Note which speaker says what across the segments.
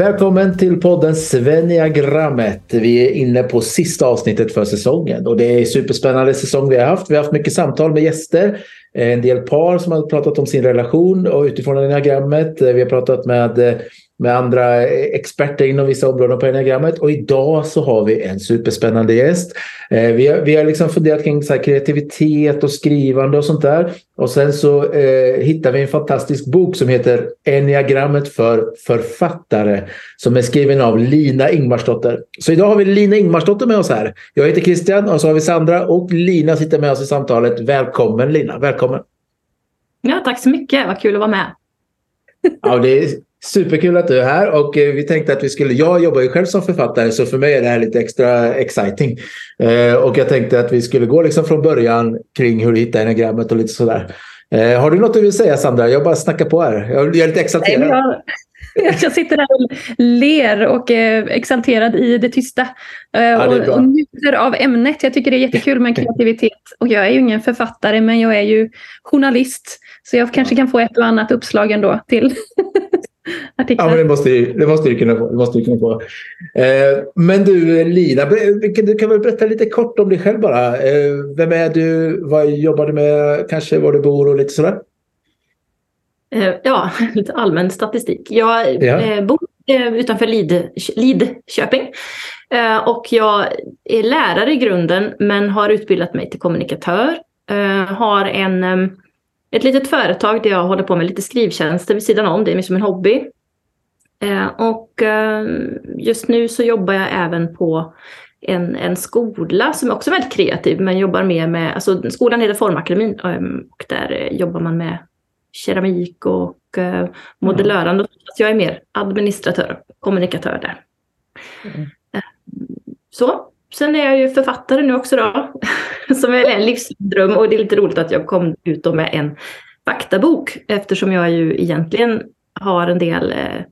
Speaker 1: Välkommen till podden Sveniagrammet. Vi är inne på sista avsnittet för säsongen och det är en superspännande säsong vi har haft. Vi har haft mycket samtal med gäster, eh, en del par som har pratat om sin relation och utifrån enneagrammet. Eh, vi har pratat med eh, med andra experter inom vissa områden på enneagrammet. Och idag så har vi en superspännande gäst. Eh, vi har, vi har liksom funderat kring så kreativitet och skrivande och sånt där. Och sen så eh, hittar vi en fantastisk bok som heter Enneagrammet för författare som är skriven av Lina Ingmarsdotter. Så idag har vi Lina Ingmarsdotter med oss här. Jag heter Christian och så har vi Sandra och Lina sitter med oss i samtalet. Välkommen Lina, välkommen!
Speaker 2: Ja, tack så mycket, vad kul att vara med.
Speaker 1: Ja, det är Superkul att du är här och eh, vi tänkte att vi skulle, jag jobbar ju själv som författare så för mig är det här lite extra exciting. Eh, och jag tänkte att vi skulle gå liksom från början kring hur du hittar enagrammet och lite sådär. Eh, har du något du vill säga Sandra? Jag bara snackar på här. Jag är lite exalterad.
Speaker 2: Jag sitter här och ler och är exalterad i det tysta. Ja, det och, och njuter av ämnet. Jag tycker det är jättekul med kreativitet. Och jag är ju ingen författare men jag är ju journalist. Så jag kanske kan få ett och annat uppslag ändå till
Speaker 1: artiklar. Ja, men det måste, det måste du kunna få. Det måste du kunna få. Eh, men du Lina, du kan väl berätta lite kort om dig själv bara. Eh, vem är du? Vad jobbar du med? Kanske var du bor och lite sådär?
Speaker 2: Eh, ja, lite allmän statistik. Jag ja. Bor utanför Lid, Lidköping. Och jag är lärare i grunden men har utbildat mig till kommunikatör. har en ett litet företag där jag håller på med lite skrivtjänster vid sidan om. Det är som en hobby. Eh, och eh, just nu så jobbar jag även på en, en skola som är också väldigt kreativ men jobbar mer med, alltså skolan heter Formakademin ehm, och där jobbar man med keramik och eh, modellörande. Mm. Så jag är mer administratör, kommunikatör där. Mm. Så, Sen är jag ju författare nu också då, som är en livsdröm och det är lite roligt att jag kom ut med en faktabok eftersom jag ju egentligen har en del eh,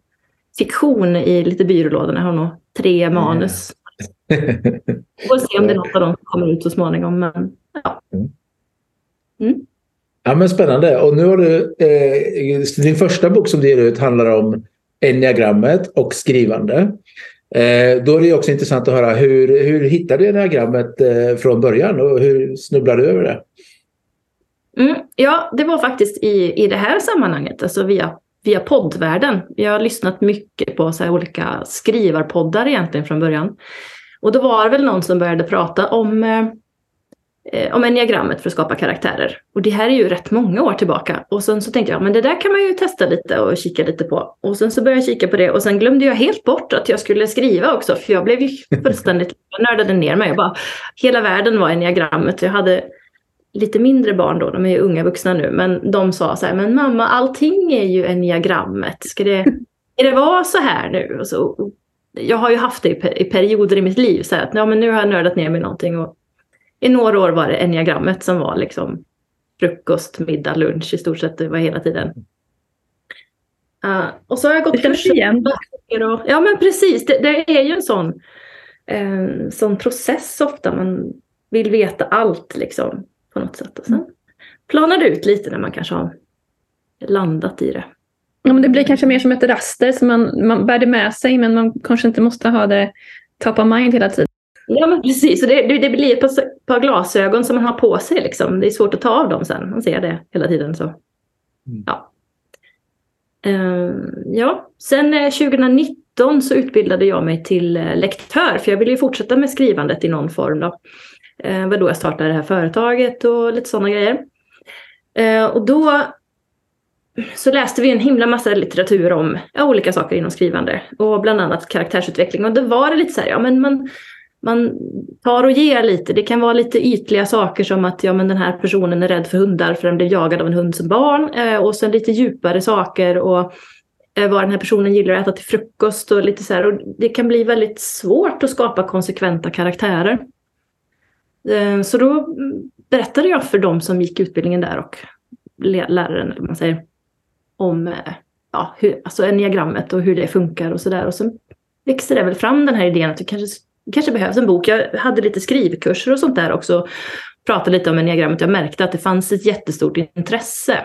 Speaker 2: fiktion i lite byrålådor. Jag har nog tre manus. Vi får se om det är något av dem som kommer ut så småningom. Men, ja. Mm.
Speaker 1: mm. Ja, men spännande. Och nu har du, eh, din första bok som du ger ut handlar om enneagrammet och skrivande. Eh, då är det också intressant att höra hur, hur hittade du diagrammet eh, från början och hur snubblade du över det?
Speaker 2: Mm, ja, det var faktiskt i, i det här sammanhanget, alltså via, via poddvärlden. Jag har lyssnat mycket på så olika skrivarpoddar egentligen från början. Och då var det väl någon som började prata om eh, eh, om enneagrammet för att skapa karaktärer. Och det här är ju rätt många år tillbaka. Och sen så tänkte jag, men det där kan man ju testa lite och kika lite på. Och sen så började jag kika på det och sen glömde jag helt bort att jag skulle skriva också. För jag blev ju fullständigt, jag nördade ner mig. Jag bara, hela världen var enneagrammet. Jag hade lite mindre barn då, de är ju unga vuxna nu. Men de sa så här, men mamma allting är ju enneagrammet. Ska det, ska det vara så här nu? Och så, jag har ju haft det i perioder i mitt liv. Så här, att ja, men nu har jag nördat ner mig någonting. Och i några år var det enneagrammet som var liksom frukost, middag, lunch i stort sett. Det var hela tiden. Uh, och så har jag gått kurser. igen. Ja men precis, det, det, är ju en sån, eh, sån process ofta. Man vill veta allt liksom på något sätt. Och sen planar det ut lite när man kanske har landat i det.
Speaker 3: Ja, men det blir kanske mer som ett raster som man, man bär det med sig men man kanske inte måste ha det top of mind hela tiden.
Speaker 2: Ja men precis, så det, det, blir ett par, par, glasögon som man har på sig. Liksom. Det är svårt att ta av dem sen, man ser det hela tiden. Så. Mm. Ja. Uh, ja, sen 2019 eh, så utbildade jag mig till uh, lektör för jag ville ju fortsätta med skrivandet i någon form. Då. Uh, var då jag startade det här företaget och lite sådana grejer. Uh, och då så läste vi en himla massa litteratur om ja, olika saker inom skrivande och bland annat karaktärsutveckling. Och då var det lite så här, ja men man, man tar och ger lite. Det kan vara lite ytliga saker som att ja, men den här personen är rädd för hundar för den blev jagad av en hund som barn. Eh, och sen lite djupare saker och eh, vad den här personen gillar att äta till frukost och lite så här. Och det kan bli väldigt svårt att skapa konsekventa karaktärer. Eh, så då berättade jag för dem som gick utbildningen där och läraren, eller man säger, om eh, ja, hur, alltså enneagrammet och hur det funkar och sådär. Och sen växte det väl fram den här idén att vi kanske kanske behövs en bok. Jag hade lite skrivkurser och sånt där också. Pratade lite om enneagrammet. Jag märkte att det fanns ett jättestort intresse.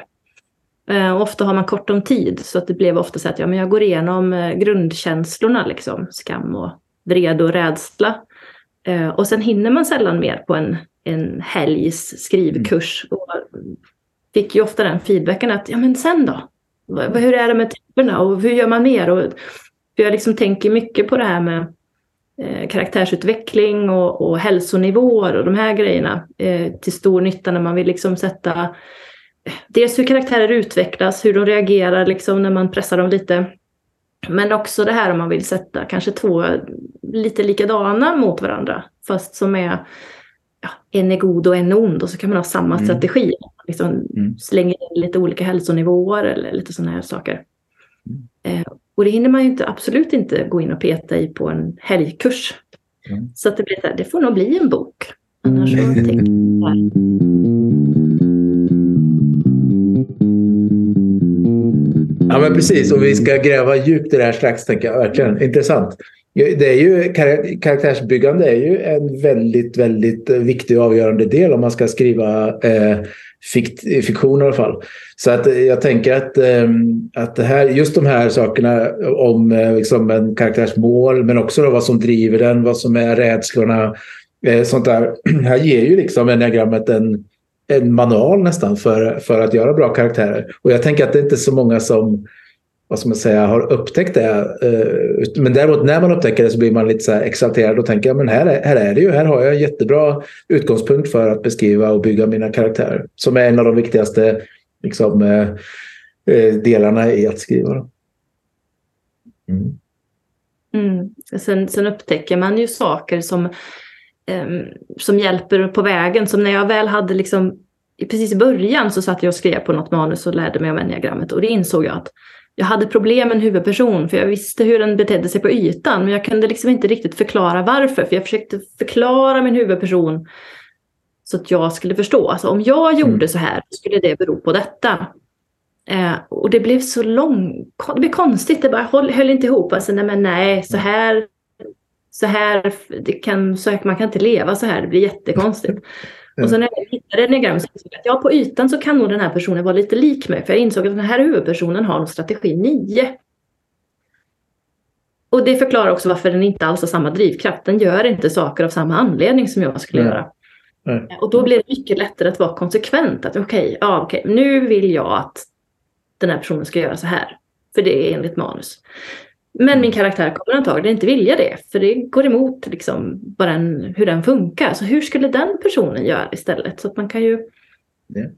Speaker 2: Eh, ofta har man kort om tid så att det blev ofta så att ja, men jag går igenom eh, grundkänslorna, liksom, skam och vrede och rädsla. Eh, och sen hinner man sällan mer på en, en helgs skrivkurs. Mm. Och fick ju ofta den feedbacken att ja men sen då? Hur är det med typerna och hur gör man mer? Och, för jag liksom tänker mycket på det här med eh, karaktärsutveckling och, och hälsonivåer och de här grejerna eh, till stor nytta när man vill liksom sätta dels hur karaktärer utvecklas, hur de reagerar liksom när man pressar dem lite. Men också det här om man vill sätta kanske två lite likadana mot varandra, fast som är ja, en är god och en är ond och så kan man ha samma mm. strategi. Liksom mm. Slänger in lite olika hälsonivåer eller lite sådana här saker. Mm. Eh, och det hinner man ju inte, absolut inte gå in och peta i på en helgkurs. Mm. Så att det, blir här, det får nog bli en bok. Annars så tänker
Speaker 1: Ja, men precis. Och vi ska gräva djupt i det här strax, tänker jag. Verkligen intressant. Det är ju, karaktärsbyggande är ju en väldigt, väldigt viktig och avgörande del om man ska skriva eh, fikt, fiktion i alla fall. Så att eh, jag tänker att, ehm, att det här, just de här sakerna om eh, liksom en karaktärs mål, men också vad som driver den, vad som är rädslorna, eh, sånt där. Här ger ju liksom enneagrammet en, en manual nästan för, för att göra bra karaktärer. Och jag tänker att det är inte så många som vad ska man säga, har upptäckt det. Eh, men däremot när man upptäcker det så blir man lite så här exalterad och tänker ja, här, är, här är det ju. Här har jag en jättebra utgångspunkt för att beskriva och bygga mina karaktärer. Som är en av de viktigaste liksom, eh, eh, delarna i att skriva.
Speaker 2: Mm. Mm. Sen, sen upptäcker man ju saker som um, som hjälper på vägen. Som när jag väl hade liksom, precis i början så satt jag och skrev på något manus och lärde mig om enneagrammet och det insåg jag att jag hade problem med en huvudperson för jag visste hur den betedde sig på ytan men jag kunde liksom inte riktigt förklara varför för jag försökte förklara min huvudperson så att jag skulle förstå. Alltså om jag gjorde mm. så här skulle det bero på detta. Eh, och det blev så långt, det blev konstigt, det bara höll, höll inte ihop. Alltså nej men nej, så här så här, kan, så man kan inte leva så här, det blir jättekonstigt. Och sen när jag hittade diagram så insåg jag att ja, på ytan så kan nog den här personen vara lite lik mig. För jag insåg att den här huvudpersonen har nog strategi 9. Och det förklarar också varför den inte alls har samma drivkraft. Den gör inte saker av samma anledning som jag skulle mm. göra. Mm. Och då blir det mycket lättare att vara konsekvent. Att okej, okay, ja, okay, nu vill jag att den här personen ska göra så här. För det är enligt manus. Men min karaktär kommer antagligen inte vilja det, för det går emot liksom bara en, hur den funkar. Så hur skulle den personen göra istället? Så att man kan ju yeah.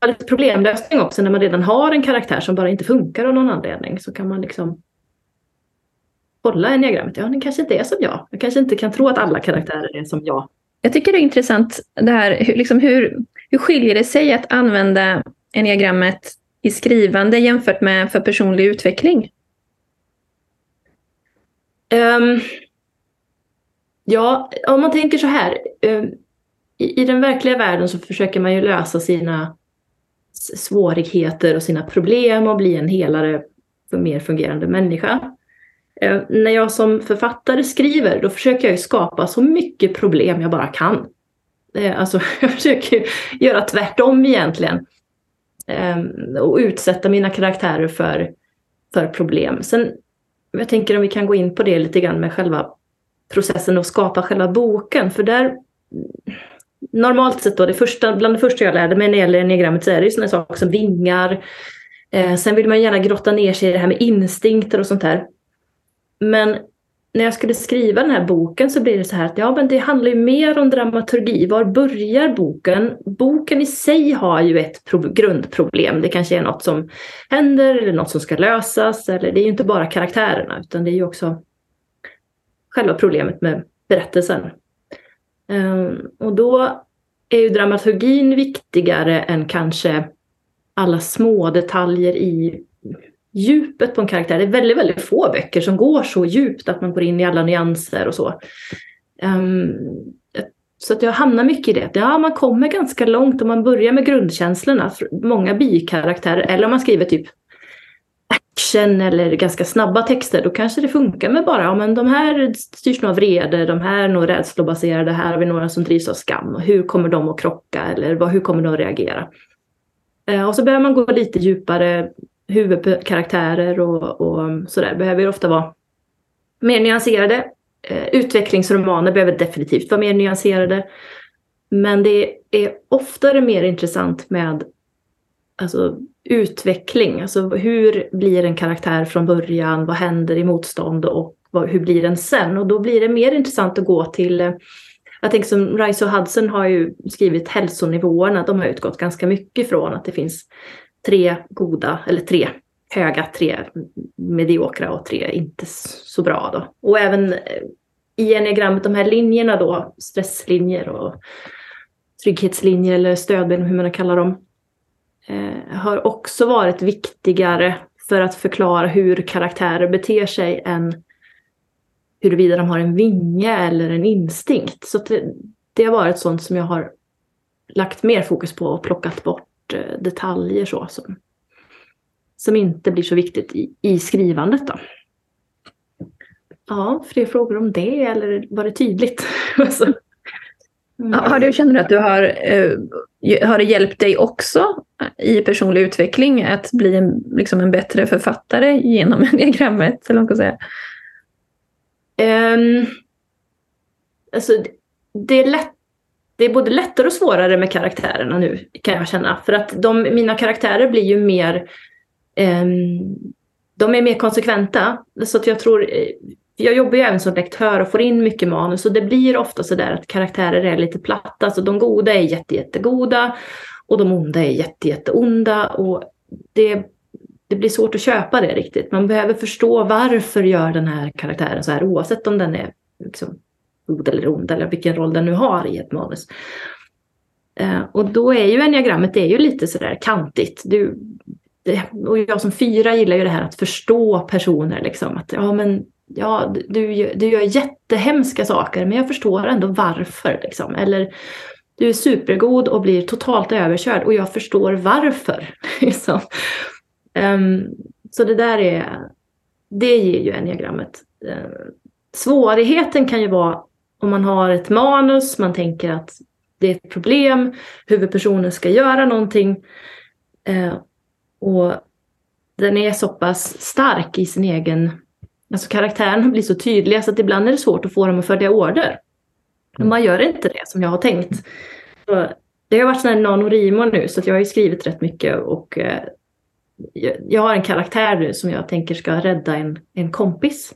Speaker 2: ha lite problemlösning också när man redan har en karaktär som bara inte funkar av någon anledning. Så kan man liksom kolla enneagrammet. Ja, den kanske inte är som jag. Jag kanske inte kan tro att alla karaktärer är som jag.
Speaker 3: Jag tycker det är intressant det här, liksom hur, hur skiljer det sig att använda enneagrammet i skrivande jämfört med för personlig utveckling?
Speaker 2: Um, ja, om man tänker så här. Um, i, i, den verkliga världen så försöker man ju lösa sina svårigheter och sina problem och bli en helare, för mer fungerande människa. Uh, när jag som författare skriver, då försöker jag skapa så mycket problem jag bara kan. Uh, alltså, jag försöker göra tvärtom egentligen. Um, och utsätta mina karaktärer för, för problem. Sen jag tänker om vi kan gå in på det lite grann med själva processen att skapa själva boken. För där, normalt sett då, det första, bland det första jag lärde mig när det gäller enneagrammet så är det ju sådana saker som vingar. Eh, sen vill man gärna grotta ner sig i det här med instinkter och sånt här. Men när jag skulle skriva den här boken så blir det så här att ja, men det handlar ju mer om dramaturgi. Var börjar boken? Boken i sig har ju ett grundproblem. Det kanske är något som händer eller något som ska lösas. Eller det är ju inte bara karaktärerna utan det är ju också själva problemet med berättelsen. Ehm, och då är ju dramaturgin viktigare än kanske alla små detaljer i djupet på en karaktär. Det är väldigt, väldigt få böcker som går så djupt att man går in i alla nyanser och så. Um, så att jag hamnar mycket i det. Ja, man kommer ganska långt om man börjar med grundkänslorna. Många bikaraktärer, eller om man skriver typ action eller ganska snabba texter, då kanske det funkar med bara, ja men de här styrs nog av vrede, de här är nog rädslobaserade, här har vi några som drivs av skam. Hur kommer de att krocka eller hur kommer de att reagera? Ehm, och så behöver man gå lite djupare, huvudkaraktärer och, och sådär behöver ofta vara mer nyanserade. Eh, utvecklingsromaner behöver definitivt vara mer nyanserade. Men det är oftare mer intressant med alltså, utveckling. Alltså hur blir en karaktär från början? Vad händer i motstånd och vad, hur blir den sen? Och då blir det mer intressant att gå till eh, jag tänker som Rice och Hudson har ju skrivit hälsonivåerna. De har utgått ganska mycket från att det finns tre goda, eller tre höga, tre mediokra och tre inte så bra. Då. Och även eh, i enneagrammet, de här linjerna då, stresslinjer och trygghetslinjer eller stödben, hur man kallar dem, eh, har också varit viktigare för att förklara hur karaktärer beter sig än huruvida de har en vinge eller en instinkt. Så det, det har varit sånt som jag har lagt mer fokus på och plockat bort eh, detaljer så som, som inte blir så viktigt i, i skrivandet. Då. Ja, fler frågor om det eller var det tydligt? alltså.
Speaker 3: Mm. Har du, känner du att du har, eh, har det hjälpt dig också i personlig utveckling att bli en, liksom en bättre författare genom diagrammet? Eller man säga?
Speaker 2: Um, alltså, det är lätt det är både lättare och svårare med karaktärerna nu kan jag känna. För att de, mina karaktärer blir ju mer eh, de är mer konsekventa. Så att jag tror, eh, jag jobbar ju även som lektör och får in mycket manus och det blir ofta så där att karaktärer är lite platta. Så de goda är jätte, jättegoda och de onda är jätte, jätteonda. Och det, det blir svårt att köpa det riktigt. Man behöver förstå varför gör den här karaktären så här oavsett om den är liksom, god eller ond eller vilken roll den nu har i ett manus. Eh, och då är ju enneagrammet det är ju lite sådär kantigt. Du, det, och jag som fyra gillar ju det här att förstå personer. Liksom. Att, ja, men ja, du, du gör jättehemska saker men jag förstår ändå varför. Liksom. Eller du är supergod och blir totalt överkörd och jag förstår varför. Liksom. Um, så det där är, det ger ju enneagrammet. Uh, eh, svårigheten kan ju vara om man har ett manus, man tänker att det är ett problem, huvudpersonen ska göra någonting. Eh, och den är så pass stark i sin egen Alltså karaktärerna blir så tydliga så att ibland är det svårt att få dem att följa order. Men man gör inte det som jag har tänkt. Så det har varit sån här nanorimo nu så att jag har ju skrivit rätt mycket och eh, jag har en karaktär nu som jag tänker ska rädda en, en kompis.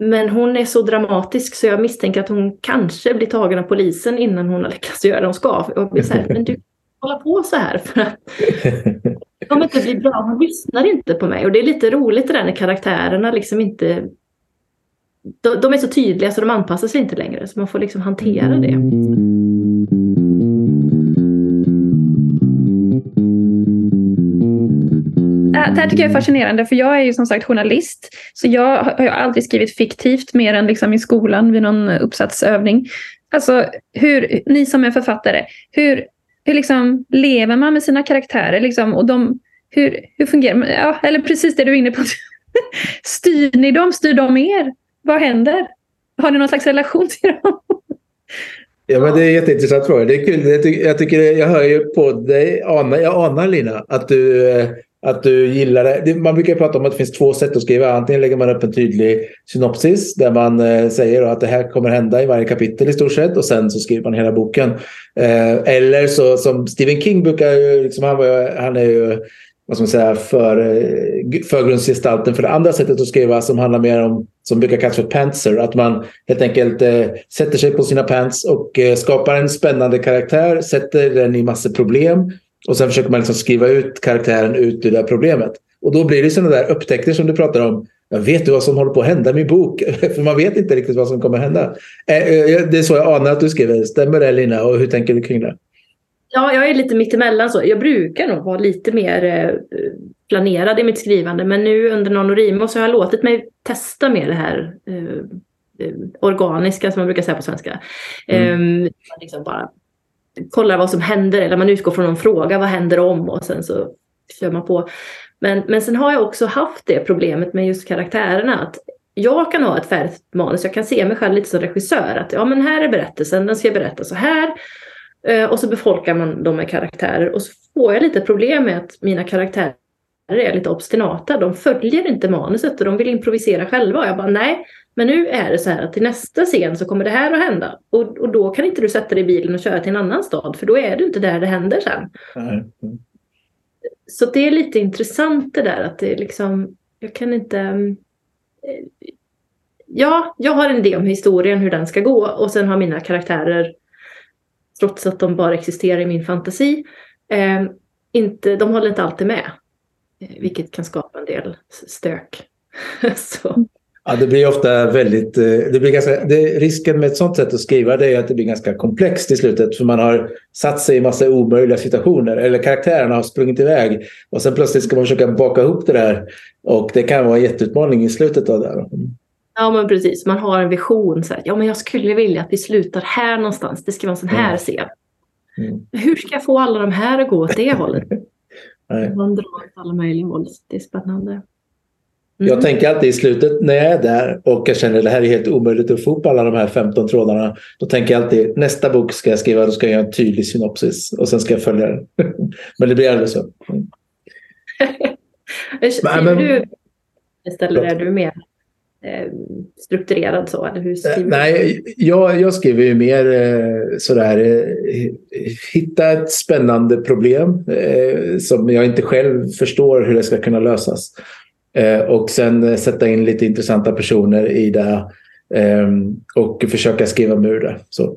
Speaker 2: Men hon är så dramatisk så jag misstänker att hon kanske blir tagen av polisen innan hon har lyckats göra det hon ska. Och blir så här, men du hålla på så här för att det kommer inte bli bra. Hon lyssnar inte på mig och det är lite roligt det där när karaktärerna liksom inte de, de är så tydliga så de anpassar sig inte längre så man får liksom hantera det.
Speaker 3: Det här tycker jag är fascinerande för jag är ju som sagt journalist. Så jag har ju aldrig skrivit fiktivt mer än liksom i skolan vid någon uppsatsövning. Alltså, hur, ni som är författare, hur, hur liksom lever man med sina karaktärer? Liksom, och de, hur, hur fungerar ja, Eller precis det du är inne på. Styr ni dem? Styr de er? Vad händer? Har ni någon slags relation till dem?
Speaker 1: Ja, men det är en jätteintressant fråga. Det är kul. Jag, tycker, jag hör ju på dig, anar, jag anar Lina, att du eh, att du gillar det. Man brukar prata om att det finns två sätt att skriva. Antingen lägger man upp en tydlig synopsis där man eh, säger att det här kommer hända i varje kapitel i stort sett och sen så skriver man hela boken. Eh, eller så som Stephen King brukar liksom, han, han är ju vad ska man säga, för, eh, förgrundsgestalten för det andra sättet att skriva som handlar mer om, som brukar kallas för pantser. Att man helt enkelt eh, sätter sig på sina pants och eh, skapar en spännande karaktär, sätter den i massor problem och sen försöker man liksom skriva ut karaktären ut ur det problemet. Och då blir det sådana där upptäckter som du pratar om. Jag vet du vad som håller på att hända i min bok? För man vet inte riktigt vad som kommer att hända. Eh, eh, det är så jag anar att du skriver. Stämmer det Lina? Och hur tänker du kring det?
Speaker 2: Ja, jag är lite mittemellan så. Jag brukar nog vara lite mer eh, planerad i mitt skrivande. Men nu under NaNoWriMo så har jag låtit mig testa mer det här eh, organiska som man brukar säga på svenska. Mm. Eh, liksom bara kollar vad som händer eller man utgår från någon fråga, vad händer om och sen så kör man på. Men, men sen har jag också haft det problemet med just karaktärerna. Att jag kan ha ett färdigt manus, jag kan se mig själv lite som regissör. Att ja men här är berättelsen, den ska jag berätta så här. Eh, och så befolkar man dem med karaktärer och så får jag lite problem med att mina karaktärer är lite obstinata. De följer inte manuset och de vill improvisera själva. Och jag bara nej, men nu är det så här att till nästa scen så kommer det här att hända. Och, och då kan inte du sätta dig i bilen och köra till en annan stad för då är du inte där det händer sen. Mm. Så det är lite intressant det där att det liksom, jag kan inte... Eh, ja, jag har en idé om historien, hur den ska gå och sen har mina karaktärer, trots att de bara existerar i min fantasi, eh, inte, de håller inte alltid med. Eh, vilket kan skapa en del stök. så.
Speaker 1: Ja, det blir ofta väldigt... Eh, det blir ganska, det, risken med ett sånt sätt att skriva det är att det blir ganska komplext i slutet. För man har satt sig i massa omöjliga situationer. Eller karaktärerna har sprungit iväg. Och sen plötsligt ska man försöka baka ihop det där. Och det kan vara en jätteutmaning i slutet av det.
Speaker 2: Ja men precis, man har en vision. Så här, ja men jag skulle vilja att vi slutar här någonstans. Det ska vara en sån här mm. scen. Mm. Hur ska jag få alla de här att gå åt det hållet? Man drar åt alla möjliga håll. Det är spännande.
Speaker 1: Mm. Jag tänker alltid i slutet när jag är där och jag känner att det här är helt omöjligt att få upp alla de här 15 trådarna. Då tänker jag alltid nästa bok ska jag skriva, då ska jag göra en tydlig synopsis och sen ska jag följa den. men det blir aldrig så. Mm.
Speaker 2: Skriver men, du istället är du mer eh, strukturerad så? Eller hur skriver
Speaker 1: Nej, jag, jag skriver ju mer eh, sådär eh, hitta ett spännande problem eh, som jag inte själv förstår hur det ska kunna lösas. Eh, och sen sätta in lite intressanta personer i det ehm, och försöka skriva mig ur det. Så.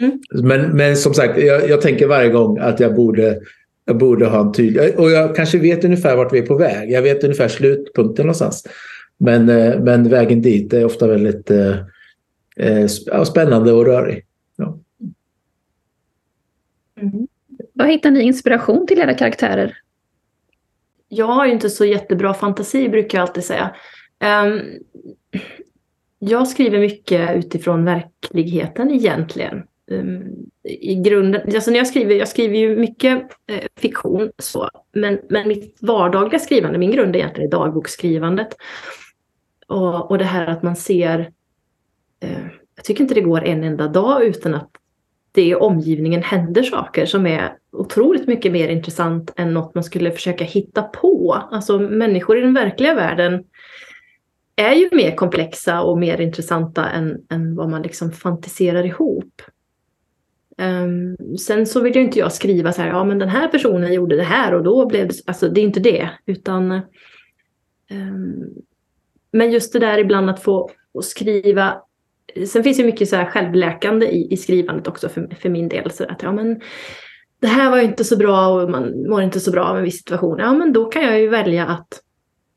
Speaker 1: Mm. Men, men som sagt, jag, jag, tänker varje gång att jag borde, jag borde ha en tydlig... Och jag kanske vet ungefär vart vi är på väg. Jag vet ungefär slutpunkten någonstans. Men, eh, men vägen dit är ofta väldigt eh, eh spännande och rörig. Ja.
Speaker 3: Mm. Var hittar ni inspiration till era karaktärer?
Speaker 2: Jag har ju inte så jättebra fantasi brukar jag alltid säga. Um, jag skriver mycket utifrån verkligheten egentligen. Um, I grunden, alltså när jag skriver, jag skriver ju mycket eh, fiktion så, men, men mitt vardagliga skrivande, min grund är egentligen dagboksskrivandet. Och, och det här att man ser, eh, jag tycker inte det går en enda dag utan att det i omgivningen händer saker som är otroligt mycket mer intressant än något man skulle försöka hitta på. Alltså människor i den verkliga världen är ju mer komplexa och mer intressanta än, än vad man liksom fantiserar ihop. Um, sen så vill ju inte jag skriva så här, ja men den här personen gjorde det här och då blev det, alltså det är inte det, utan um, men just det där ibland att få skriva Sen finns det mycket så här självläkande i, i skrivandet också för, för min del. Så att, ja, men, det här var ju inte så bra och man mår inte så bra av en viss situation. Ja, men då kan jag ju välja att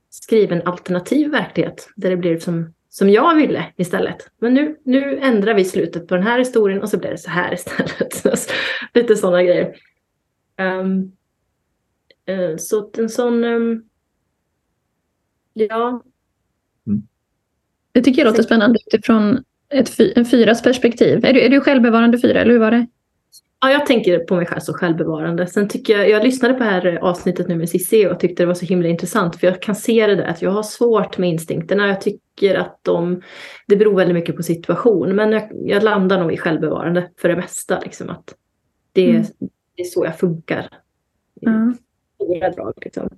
Speaker 2: skriva en alternativ verklighet där det blir som, som jag ville istället. Men nu, nu ändrar vi slutet på den här historien och så blir det så här istället. Lite sådana grejer. Um, uh, så en sån... Um, ja.
Speaker 3: Mm. Det tycker jag låter spännande utifrån ett en fyras perspektiv. Är du, är du självbevarande fyra eller hur var det?
Speaker 2: Ja, jag tänker på mig själv som självbevarande. Sen tycker jag, jag lyssnade på det här avsnittet nu med Cissi och tyckte det var så himla intressant. För jag kan se det där att jag har svårt med instinkterna. Jag tycker att de, det beror väldigt mycket på situation. Men jag, jag landar nog i självbevarande för det mesta. Liksom, att det, mm. det är så jag funkar. Mm. stora drag liksom.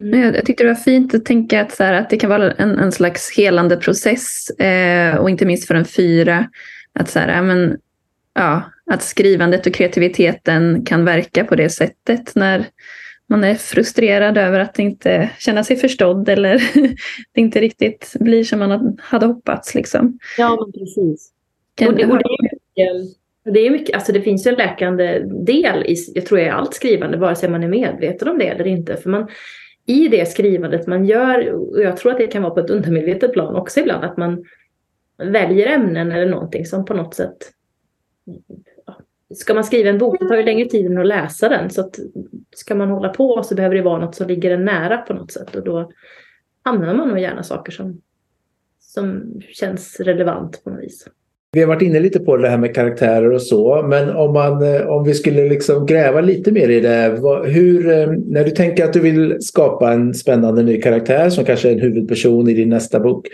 Speaker 3: Mm. Jag, tyckte det var fint att tänka att, så här, att det kan vara en, en slags helande process eh, och inte minst för en fyra. Att, så här, men, ja, att skrivandet och kreativiteten kan verka på det sättet när man är frustrerad över att inte känna sig förstådd eller det inte riktigt blir som man hade hoppats. Liksom.
Speaker 2: Ja, men precis. Kan, och det, och det, är mycket, det, är mycket, alltså det finns en läkande del i jag tror jag, allt skrivande, vare sig man är medveten om det eller inte. För man, i det skrivandet man gör, och jag tror att det kan vara på ett undermedvetet plan också ibland, att man väljer ämnen eller någonting som på något sätt Ska man skriva en bok, det tar ju längre tid än att läsa den. Så att ska man hålla på så behöver det vara något som ligger en nära på något sätt. Och då använder man nog gärna saker som, som känns relevant på något vis.
Speaker 1: Vi har varit inne lite på det här med karaktärer och så, men om, man, eh, om vi skulle liksom gräva lite mer i det. Hur, eh, när du tänker att du vill skapa en spännande ny karaktär som kanske är en huvudperson i din nästa bok.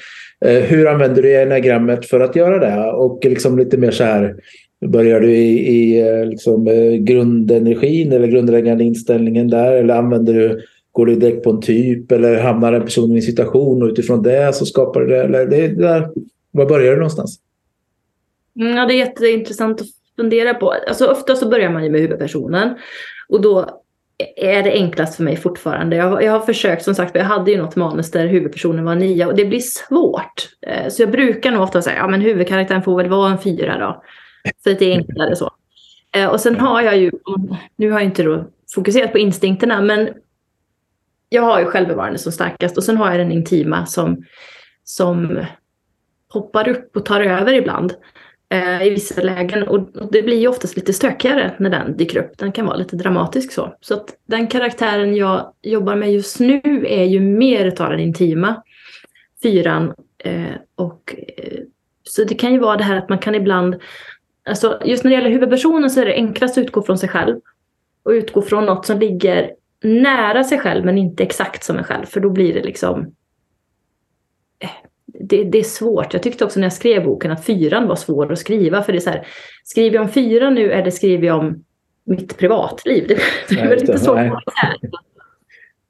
Speaker 1: Eh, hur använder du enagrammet för att göra det? Och liksom lite mer så här, Börjar du i, i liksom, grundenergin eller grundläggande inställningen där? Eller använder du, går du direkt på en typ eller hamnar en person i en situation och utifrån det så skapar du det? Eller det där, var börjar du någonstans?
Speaker 2: Mm, ja, det är jätteintressant att fundera på. Alltså, ofta så börjar man ju med huvudpersonen. Och då är det enklast för mig fortfarande. Jag, jag har försökt, som sagt, jag hade ju något manus där huvudpersonen var nia och det blir svårt. Eh, så jag brukar nog ofta säga, ja men huvudkaraktären får väl vara en fyra då. Så att det är enklare så. Eh, och sen har jag ju, nu har jag inte då fokuserat på instinkterna, men jag har ju självbevarande som starkast och sen har jag den intima som, som hoppar upp och tar över ibland eh, i vissa lägen. Och, det blir ju oftast lite stökigare när den dyker upp. Den kan vara lite dramatisk så. Så att den karaktären jag jobbar med just nu är ju mer utav den intima fyran. Eh, och, eh, så det kan ju vara det här att man kan ibland, alltså just när det gäller huvudpersonen så är det enklast att utgå från sig själv. Och utgå från något som ligger nära sig själv men inte exakt som en själv. För då blir det liksom det, det, är svårt. Jag tyckte också när jag skrev boken att fyran var svår att skriva. För det är så här, skriver jag om fyran nu eller skriver jag om mitt privatliv? Det, det är lite svårt.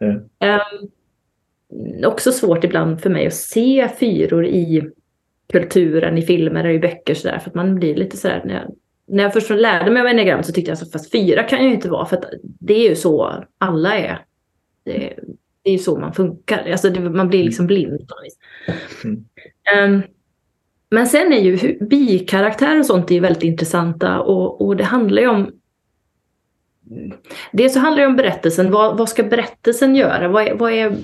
Speaker 2: Um, också svårt ibland för mig att se fyror i kulturen, i filmer och i böcker sådär. För att man blir lite sådär, när jag, när jag först lärde mig av enneagram så tyckte jag att fast fyra kan jag ju inte vara för det är ju så alla är. Det, det är ju så man funkar. Alltså det, man blir liksom blind på något vis. Mm. Um, men sen är ju bikaraktärer och sånt är väldigt intressanta och, och det handlar ju om Dels så handlar det om berättelsen. Vad, vad ska berättelsen göra? Vad är, vad, är,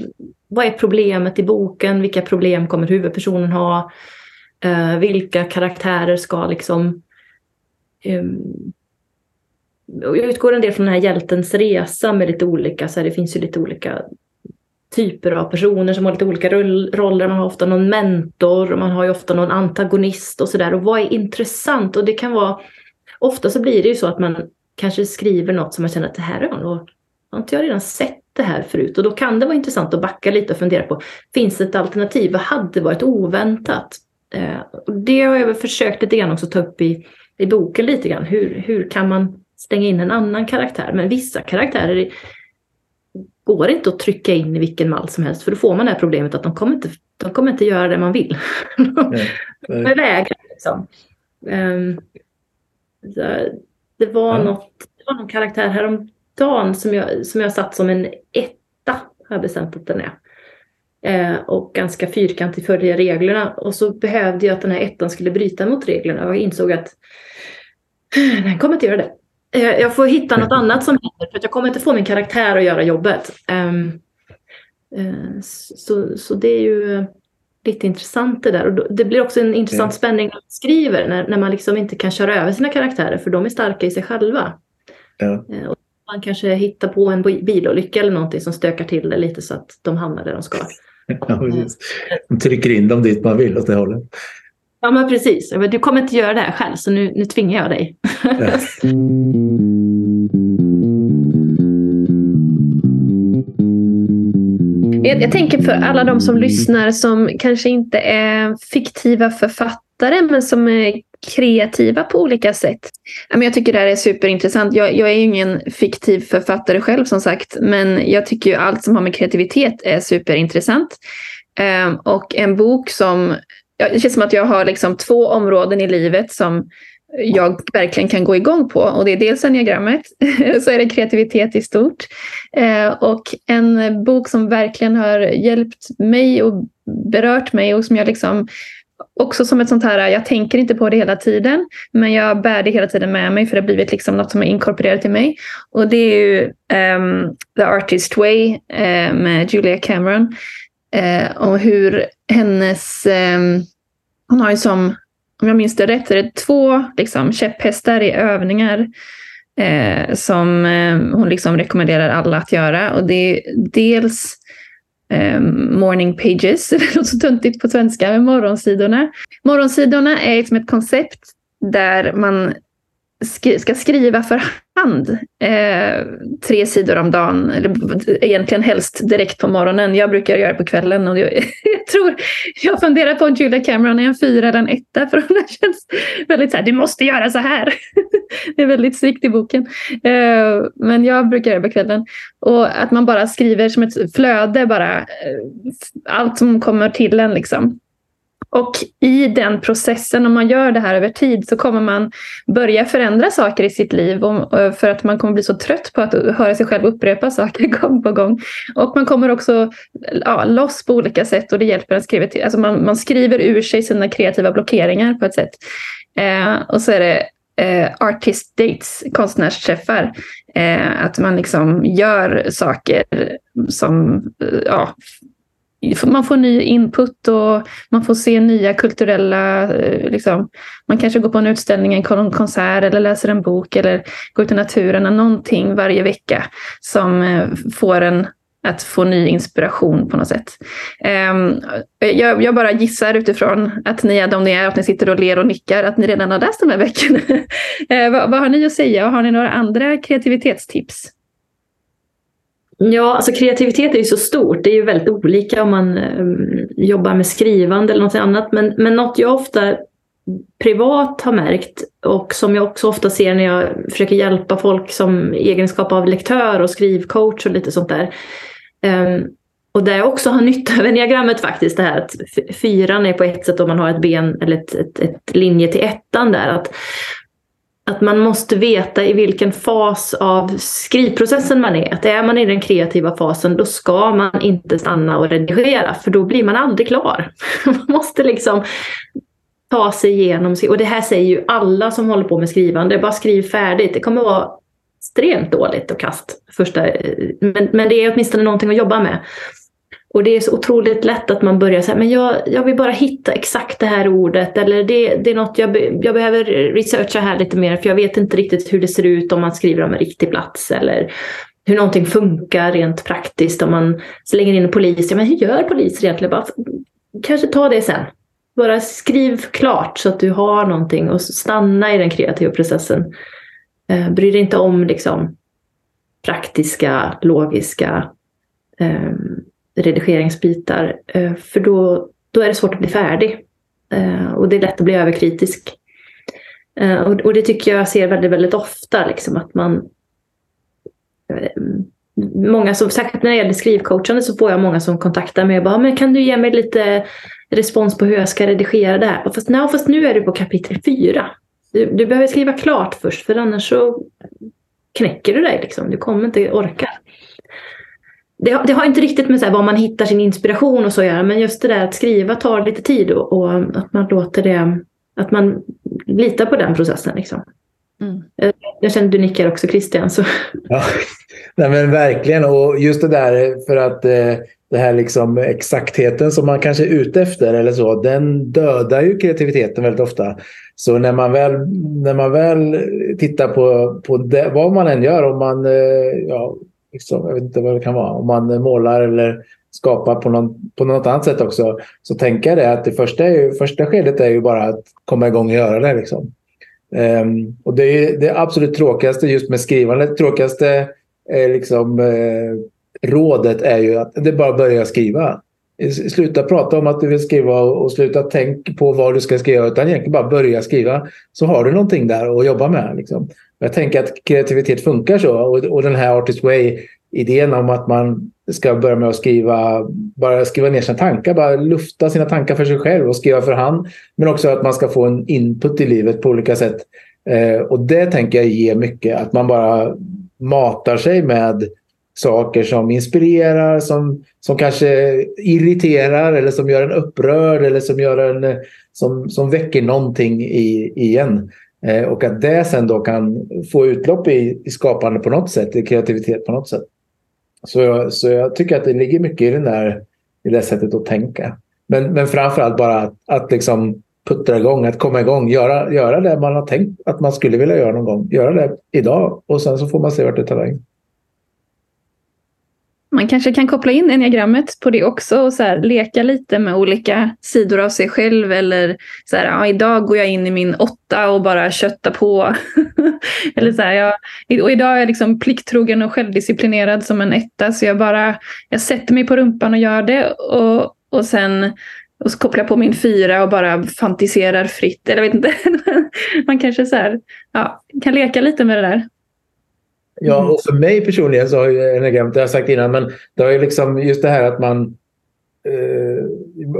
Speaker 2: vad är problemet i boken? Vilka problem kommer huvudpersonen ha? Uh, vilka karaktärer ska liksom... Um, jag utgår en del från den här hjältens resa med lite olika, så här, det finns ju lite olika typer av personer som har lite olika roller. Man har ofta någon mentor och man har ju ofta någon antagonist och sådär. Och vad är intressant? Och det kan vara, ofta så blir det ju så att man kanske skriver något som man känner att det här är nog, har inte jag redan sett det här förut? Och då kan det vara intressant att backa lite och fundera på, finns det ett alternativ? Vad hade varit oväntat? Eh, det har jag väl försökt lite grann också ta upp i, i boken lite grann. Hur, hur kan man stänga in en annan karaktär? Men vissa karaktärer går inte att trycka in i vilken mall som helst för då får man det här problemet att de kommer inte, de kommer inte göra det man vill. Nej, nej. de vägrar liksom. Um, det, var ja. något, det var någon karaktär häromdagen som jag, som jag satt som en etta, har jag bestämt att den är. Eh, och ganska fyrkantig följa reglerna. Och så behövde jag att den här ettan skulle bryta mot reglerna och jag insåg att den kommer inte göra det. Eh, jag får hitta något annat som händer för jag kommer inte få min karaktär att göra jobbet. Um, uh, så, så det är ju lite intressant det där. Och det blir också en intressant spänning när man skriver, när, när man liksom inte kan köra över sina karaktärer för de är starka i sig själva. Ja. Uh, och man kanske hittar på en bilolycka eller någonting som stökar till det lite så att de hamnar där de ska.
Speaker 1: Ja. De trycker in dem dit man vill åt det hållet.
Speaker 2: Ja men precis. Du kommer inte göra det här själv så nu, nu tvingar jag dig.
Speaker 3: jag, jag tänker för alla de som lyssnar som kanske inte är fiktiva författare men som är kreativa på olika sätt. Jag tycker det här är superintressant. Jag, jag är ju ingen fiktiv författare själv som sagt men jag tycker ju allt som har med kreativitet är superintressant. Um, och en bok som det känns som att jag har liksom två områden i livet som jag verkligen kan gå igång på. Och det är dels enneagrammet, så är det kreativitet i stort. Eh, och en bok som verkligen har hjälpt mig och berört mig och som jag liksom också som ett sånt här, jag tänker inte på det hela tiden, men jag bär det hela tiden med mig för det har blivit liksom något som är inkorporerat i mig. Och det är ju um, The Artist Way uh, med Julia Cameron. Eh, uh, om hur hennes... Eh, hon har ju som, om jag minns det rätt, är det två liksom, käpphästar i övningar eh, som eh, hon liksom rekommenderar alla att göra. Och det är dels eh, morning pages, det låter så töntigt på svenska, men morgonsidorna. Morgonsidorna är som ett koncept där man ska skriva för hand eh, tre sidor om dagen, eller egentligen helst direkt på morgonen. Jag brukar göra det på kvällen och jag, jag tror, jag funderar på om Julia Cameron är en fyra eller en etta för hon känns väldigt så här, du måste göra så här. det är väldigt strikt i boken. Eh, men jag brukar göra det på kvällen. Och att man bara skriver som ett flöde bara, eh, allt som kommer till en liksom. Och i den processen, om man gör det här över tid, så kommer man börja förändra saker i sitt liv eh, för att man kommer bli så trött på att höra sig själv upprepa saker gång på gång. Och man kommer också ja, loss på olika sätt och det hjälper att skriva till. Alltså man, man skriver ur sig sina kreativa blockeringar på ett sätt. Eh, och så är det eh, artist dates, konstnärsträffar. Eh, att man liksom gör saker som eh, ja, man får ny input och man får se nya kulturella... Eh, liksom, man kanske går på en utställning, en konsert eller läser en bok eller går ut i naturen. Någonting varje vecka som eh, får en att få ny inspiration på något sätt. Ehm, jag, jag, bara gissar utifrån att ni är de ni är, att ni sitter och ler och nickar, att ni redan har läst de här böckerna. Eh, vad, vad, har ni att säga och har ni några andra kreativitetstips?
Speaker 2: Ja, alltså kreativitet är ju så stort. Det är ju väldigt olika om man um, jobbar med skrivande eller något annat. Men, men något jag ofta privat har märkt och som jag också ofta ser när jag försöker hjälpa folk som egenskap av lektör och skrivcoach och lite sånt där. Um, och där jag också har nytta av diagrammet faktiskt, det här att fyran är på ett sätt om man har ett ben eller ett, ett, ett linje till ettan där. Att att man måste veta i vilken fas av skrivprocessen man är. Att är man i den kreativa fasen då ska man inte stanna och redigera för då blir man aldrig klar. Man måste liksom ta sig igenom. Och det här säger ju alla som håller på med skrivande. Bara skriv färdigt. Det kommer vara extremt dåligt och kast. Första, men, men det är åtminstone någonting att jobba med. Och det är så otroligt lätt att man börjar säga men jag, jag vill bara hitta exakt det här ordet eller det, det är något jag, jag behöver researcha här lite mer för jag vet inte riktigt hur det ser ut om man skriver om en riktig plats eller hur någonting funkar rent praktiskt om man slänger in en polis. Ja, men hur gör poliser egentligen? Bara, kanske ta det sen. Bara skriv klart så att du har någonting och stanna i den kreativa processen. Eh, bry dig inte om liksom, praktiska, logiska eh, redigeringsbitar. Eh, för då, då är det svårt att bli färdig. Eh, och det är lätt att bli överkritisk. Eh, och, det tycker jag ser väldigt, väldigt ofta. Liksom, att man Många som, särskilt när det gäller skrivcoachande så får jag många som kontaktar mig och bara, ah, men kan du ge mig lite respons på hur jag ska redigera det här? Fast, nej, fast nu är du på kapitel fyra. Du, du behöver skriva klart först för annars så knäcker du dig. Liksom. Du kommer inte orka det, det, har inte riktigt med så här, var man hittar sin inspiration och så att göra, men just det där att skriva tar lite tid och, och att man låter det, att man litar på den processen. Liksom. Mm. Jag känner att du nickar också Christian. Så.
Speaker 1: Ja, nej, men verkligen. Och just det där för att eh, det här liksom exaktheten som man kanske är ute efter eller så, den dödar ju kreativiteten väldigt ofta. Så när man väl, när man väl tittar på, på det, vad man än gör, om man eh, ja, liksom, jag vet inte vad det kan vara, om man målar eller skapar på, någon, på något annat sätt också, så tänker jag det att det första, är ju, första skedet är ju bara att komma igång och göra det. Liksom. Um, och det är det absolut tråkigaste just med skrivandet. Tråkigaste är liksom, eh, rådet är ju att det bara att börja skriva. Sluta prata om att du vill skriva och sluta tänka på vad du ska skriva utan egentligen bara börja skriva. Så har du någonting där att jobba med. Liksom. Jag tänker att kreativitet funkar så och, och den här Artist Way idén om att man ska börja med att skriva, bara skriva ner sina tankar, bara lufta sina tankar för sig själv och skriva för hand. Men också att man ska få en input i livet på olika sätt. Eh, och det tänker jag ger mycket, att man bara matar sig med saker som inspirerar, som, som kanske irriterar eller som gör en upprörd eller som, gör en, som, som väcker någonting i, i en. Eh, och att det sen då kan få utlopp i, i skapande på något sätt, i kreativitet på något sätt. Så jag, så jag tycker att det ligger mycket i, den där, i det sättet att tänka. Men, men framförallt bara att, att liksom puttra igång, att komma igång, göra, göra det man har tänkt att man skulle vilja göra någon gång. Göra det idag och sen så får man se vart det tar vägen.
Speaker 3: Man kanske kan koppla in enneagrammet på det också och så här, leka lite med olika sidor av sig själv. Eller så här, ja, idag går jag in i min åtta och bara köttar på. Eller så här, jag, och idag är jag liksom plikttrogen och självdisciplinerad som en etta. Så jag bara jag sätter mig på rumpan och gör det. Och, och sen och så kopplar jag på min fyra och bara fantiserar fritt. Eller jag vet inte. Man kanske så här, ja, kan leka lite med det där.
Speaker 1: Ja, och för mig personligen så har ju enagrammet, det har jag sagt innan, men det har ju liksom just det här att man eh,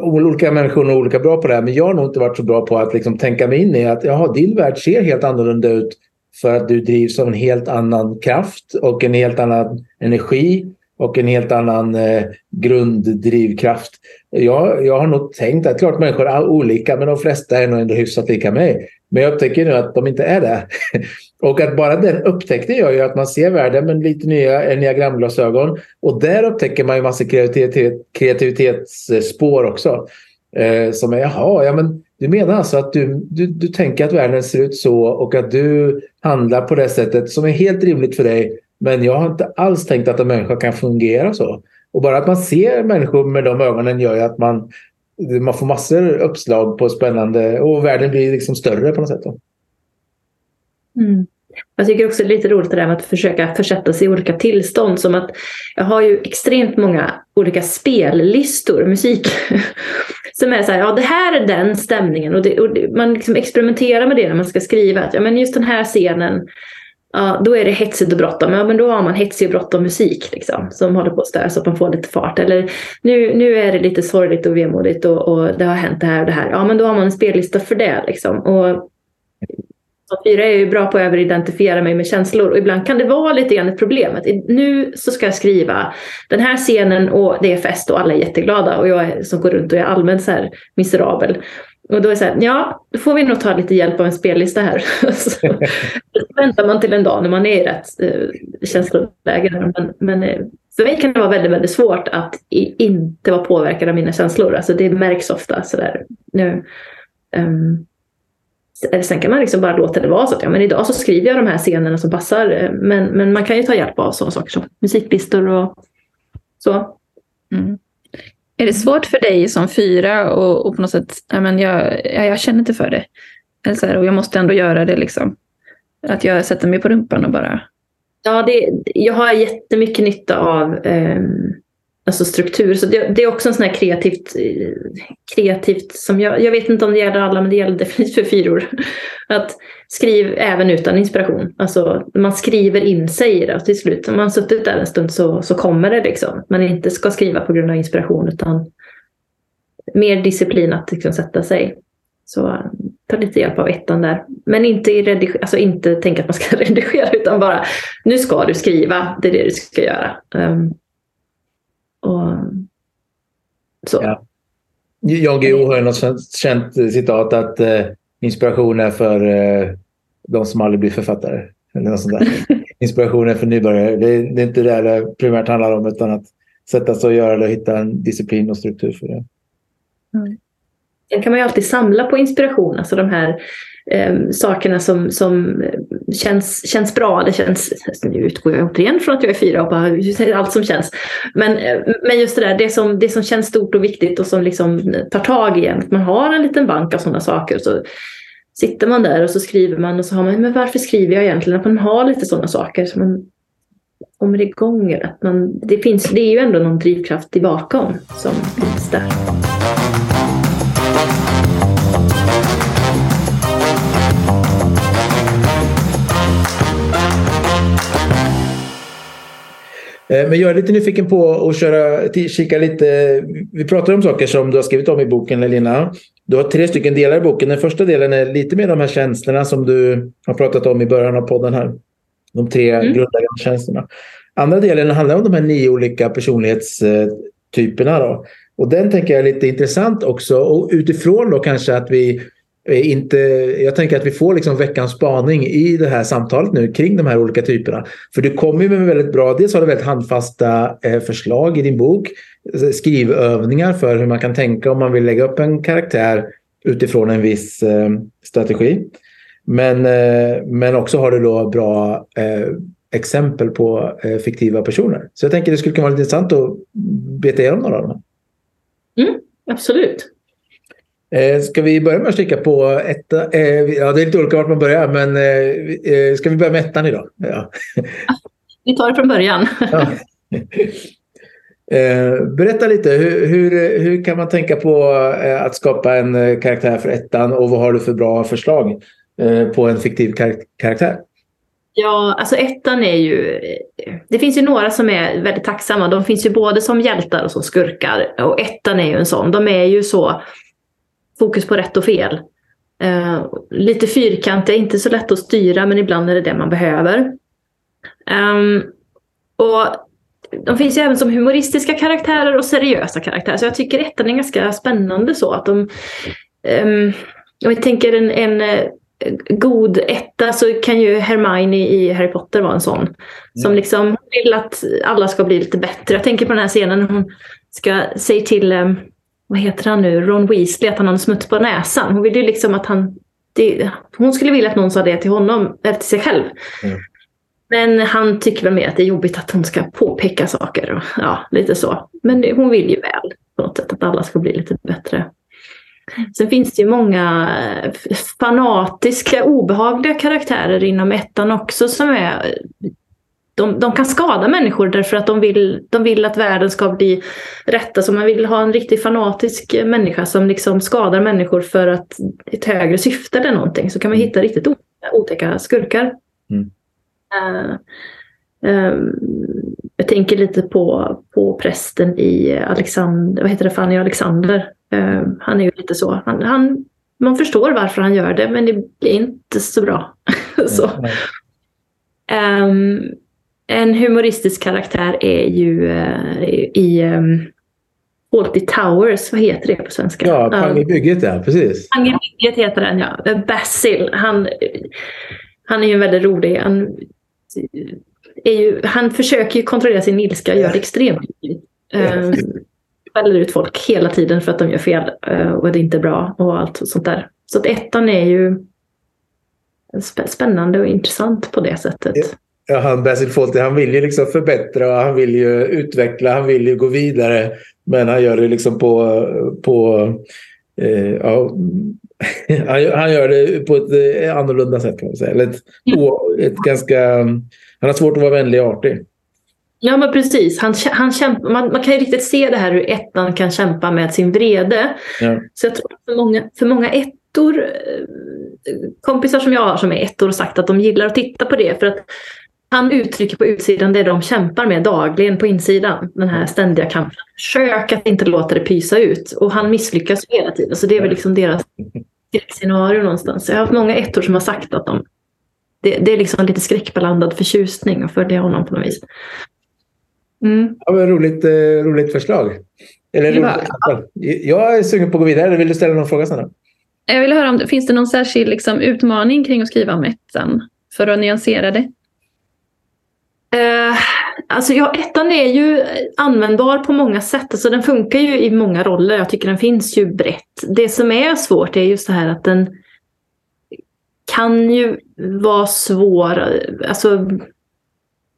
Speaker 1: olika människor är olika bra på det här, men jag har nog inte varit så bra på att liksom tänka mig in i att jaha, din värld ser helt annorlunda ut för att du drivs av en helt annan kraft och en helt annan energi och en helt annan eh, grunddrivkraft. Jag, jag har nog tänkt att klart människor är olika men de flesta är nog ändå hyfsat lika mig. Men jag upptäcker nu att de inte är det. och att bara den upptäckten gör ju att man ser världen med lite nya enneagramglasögon. Och där upptäcker man ju massa kreativitet, kreativitetsspår också. Eh, som är, jaha, ja men du menar alltså att du, du, du tänker att världen ser ut så och att du handlar på det sättet som är helt rimligt för dig men jag har inte alls tänkt att en människa kan fungera så. Och bara att man ser människor med de ögonen gör ju att man, man får massor uppslag på spännande och världen blir liksom större på något sätt.
Speaker 2: Mm. Jag tycker också det är lite roligt det där med att försöka försätta sig i olika tillstånd. Som att jag har ju extremt många olika spellistor, musik. Som är så här, ja det här är den stämningen. Och, det, och man liksom experimenterar med det när man ska skriva. Att, ja, men just den här scenen ja, då är det hetsigt och bråttom. Ja, men då har man hetsig och bråttom musik liksom, som håller på att störa så att man får lite fart. Eller nu, nu är det lite sorgligt och vemodigt och, och det har hänt det här och det här. Ja, men då har man en spellista för det. Liksom. Och fyra är ju bra på att överidentifiera mig med känslor och ibland kan det vara lite grann ett problem. Att nu så ska jag skriva den här scenen och det är fest och alla är jätteglada och jag är, som går runt och är allmänt så här miserabel. Och då är det så här, ja, då får vi nog ta lite hjälp av en spellista här. så väntar man till en dag när man är i rätt eh, känsloläge. Men, men eh, för mig kan det vara väldigt, väldigt svårt att i, inte vara påverkad av mina känslor. Alltså det märks ofta sådär nu. Um, sen kan man liksom bara låta det vara så att ja, men idag så skriver jag de här scenerna som passar. Men, men man kan ju ta hjälp av sådana saker som musiklistor och så. Mm.
Speaker 3: Är det svårt för dig som fyra och, och på något sätt, ja, men jag, jag, jag känner inte för det. Eller så här, och jag måste ändå göra det liksom. Att jag sätter mig på rumpan och bara...
Speaker 2: Ja, det, jag har jättemycket nytta av eh, alltså struktur. Så det, det, är också en sån här kreativt, kreativt som jag, jag vet inte om det gäller alla, men det gäller definitivt för fyror. Att skriv även utan inspiration. Alltså man skriver in sig i det till slut, om man har suttit där en stund så, så kommer det liksom. Man inte ska skriva på grund av inspiration utan mer disciplin att liksom sätta sig. Så ta lite hjälp av ettan där. Men inte, i rediger- alltså inte tänka att man ska redigera utan bara nu ska du skriva, det är det du ska göra. Um, och så. Ja.
Speaker 1: Jan Guillou har något känt citat att eh, inspiration är för eh, de som aldrig blir författare. Eller något sånt där. inspiration är för nybörjare. Det är, det är inte det det primärt handlar om utan att sätta sig och göra det och hitta en disciplin och struktur för det.
Speaker 2: Mm. Sen kan man ju alltid samla på inspiration, alltså de här eh, sakerna som, som känns, känns bra. Det känns, nu utgår jag återigen från att jag är fyra och bara allt som känns. Men, eh, men just det där, det som, det som känns stort och viktigt och som liksom tar tag i en. Man har en liten bank av sådana saker. Så sitter man där och så skriver man och så har man, men varför skriver jag egentligen? Att man har lite sådana saker. Så man kommer igång. Att man, det, finns, det är ju ändå någon drivkraft i bakom som finns där.
Speaker 1: Men jag är lite nyfiken på att köra, kika lite. Vi pratar om saker som du har skrivit om i boken, Lina. Du har tre stycken delar i boken. Den första delen är lite mer de här känslorna som du har pratat om i början av podden här. De tre mm. grundläggande känslorna. Andra delen handlar om de här nio olika personlighetstyperna. Då. Och den tänker jag är lite intressant också. Och utifrån då kanske att vi Eh, inte, jag tänker att vi får liksom veckans spaning i det här samtalet nu kring de här olika typerna. För du kommer ju med väldigt bra, dels har du väldigt handfasta eh, förslag i din bok, skrivövningar för hur man kan tänka om man vill lägga upp en karaktär utifrån en viss eh, strategi. Men, men också har du då bra exempel på fiktiva personer. Så jag tänker det skulle kunna vara lite intressant att beta igenom några av dem.
Speaker 2: Mm, absolut.
Speaker 1: Eh, ska vi börja med att kika på etta? Eh, ja, det är lite olika vart man börjar, men eh, ska vi börja med ettan idag? Ja.
Speaker 2: Vi tar det från början. Ja.
Speaker 1: Berätta lite, hur, hur, hur, kan man tänka på att skapa en karaktär för ettan och vad har du för bra förslag på en fiktiv kar karaktär?
Speaker 2: Ja, alltså ettan är ju... Det finns ju några som är väldigt tacksamma. De finns ju både som hjältar och som skurkar. Och ettan är ju en sån. De är ju så fokus på rätt och fel. Uh, lite fyrkantiga, inte så lätt att styra men ibland är det det man behöver. Um, och de finns ju även som humoristiska karaktärer och seriösa karaktärer. Så jag tycker ettan är ganska spännande så att de... Um, om vi tänker en, en uh, god etta så kan ju Hermione i Harry Potter vara en sån. Mm. Som liksom vill att alla ska bli lite bättre. Jag tänker på den här scenen när hon ska säga till um, vad heter han nu, Ron Weasley, att han har en smuts på näsan. Hon vill ju liksom att han... Det, hon skulle vilja att någon sa det till honom, eller till sig själv. Mm. Men han tycker väl mer att det är jobbigt att hon ska påpeka saker. Och, ja, lite så. Men hon vill ju väl på något sätt att alla ska bli lite bättre. Sen finns det ju många fanatiska, obehagliga karaktärer inom ettan också som är de, de kan skada människor därför att de vill, de vill att världen ska bli rätta. Så man vill ha en riktigt fanatisk människa som liksom skadar människor för att ett högre syfte eller någonting. Så kan man mm. hitta riktigt otäcka skurkar. Mm. Uh, um, jag tänker lite på, på prästen i Alexander, vad heter det, Fanny Alexander. Uh, han är ju lite så. Han, han, man förstår varför han gör det men det blir inte så bra. så. Um, en humoristisk karaktär är ju uh, i um, Fawlty Towers, vad heter det på svenska?
Speaker 1: Ja, Pang i bygget ja, precis.
Speaker 2: Pang i bygget heter den ja. Basil, han, han är ju väldigt rolig. Han, är ju, han försöker ju kontrollera sin ilska och gör det extremt um, Skäller ut folk hela tiden för att de gör fel uh, och det är inte bra och allt sånt där. Så att ettan är ju spännande och intressant på det sättet.
Speaker 1: Ja, han Basil Fawlty, han vill ju liksom förbättra och han vill ju utveckla, han vill ju gå vidare. Men han gör det liksom på... på eh, ja, han, gör det på ett eh, annorlunda sätt kan man säga. Eller ett, ett ganska, han har svårt att vara vänlig och artig.
Speaker 2: Ja men precis. Han, han kämpa, man, man kan ju riktigt se det här hur ettan kan kämpa med sin vrede. Ja. Så jag tror att för många, för många ettor, eh, kompisar som jag har som är ettor har sagt att de gillar att titta på det. För att han uttrycker på utsidan det de kämpar med dagligen på insidan. Den här ständiga kampen. Försök att inte låta det pysa ut. Och han misslyckas hela tiden. Så det är väl liksom deras scenario någonstans. Jag har haft många ettor som har sagt att de, det, det är liksom lite skräckblandad förtjusning att följa honom på något vis.
Speaker 1: Mm. Ja, men roligt, eh, roligt förslag. Eller roligt, Jag är sugen på att gå vidare. Vill du ställa någon fråga Sanna?
Speaker 3: Jag vill höra om det finns det någon särskild liksom, utmaning kring att skriva om ettan? För att nyansera det.
Speaker 2: Eh, alltså ja, ettan är ju användbar på många sätt. Alltså den funkar ju i många roller. Jag tycker den finns ju brett. Det som är svårt är just det här att den kan ju vara svår. Alltså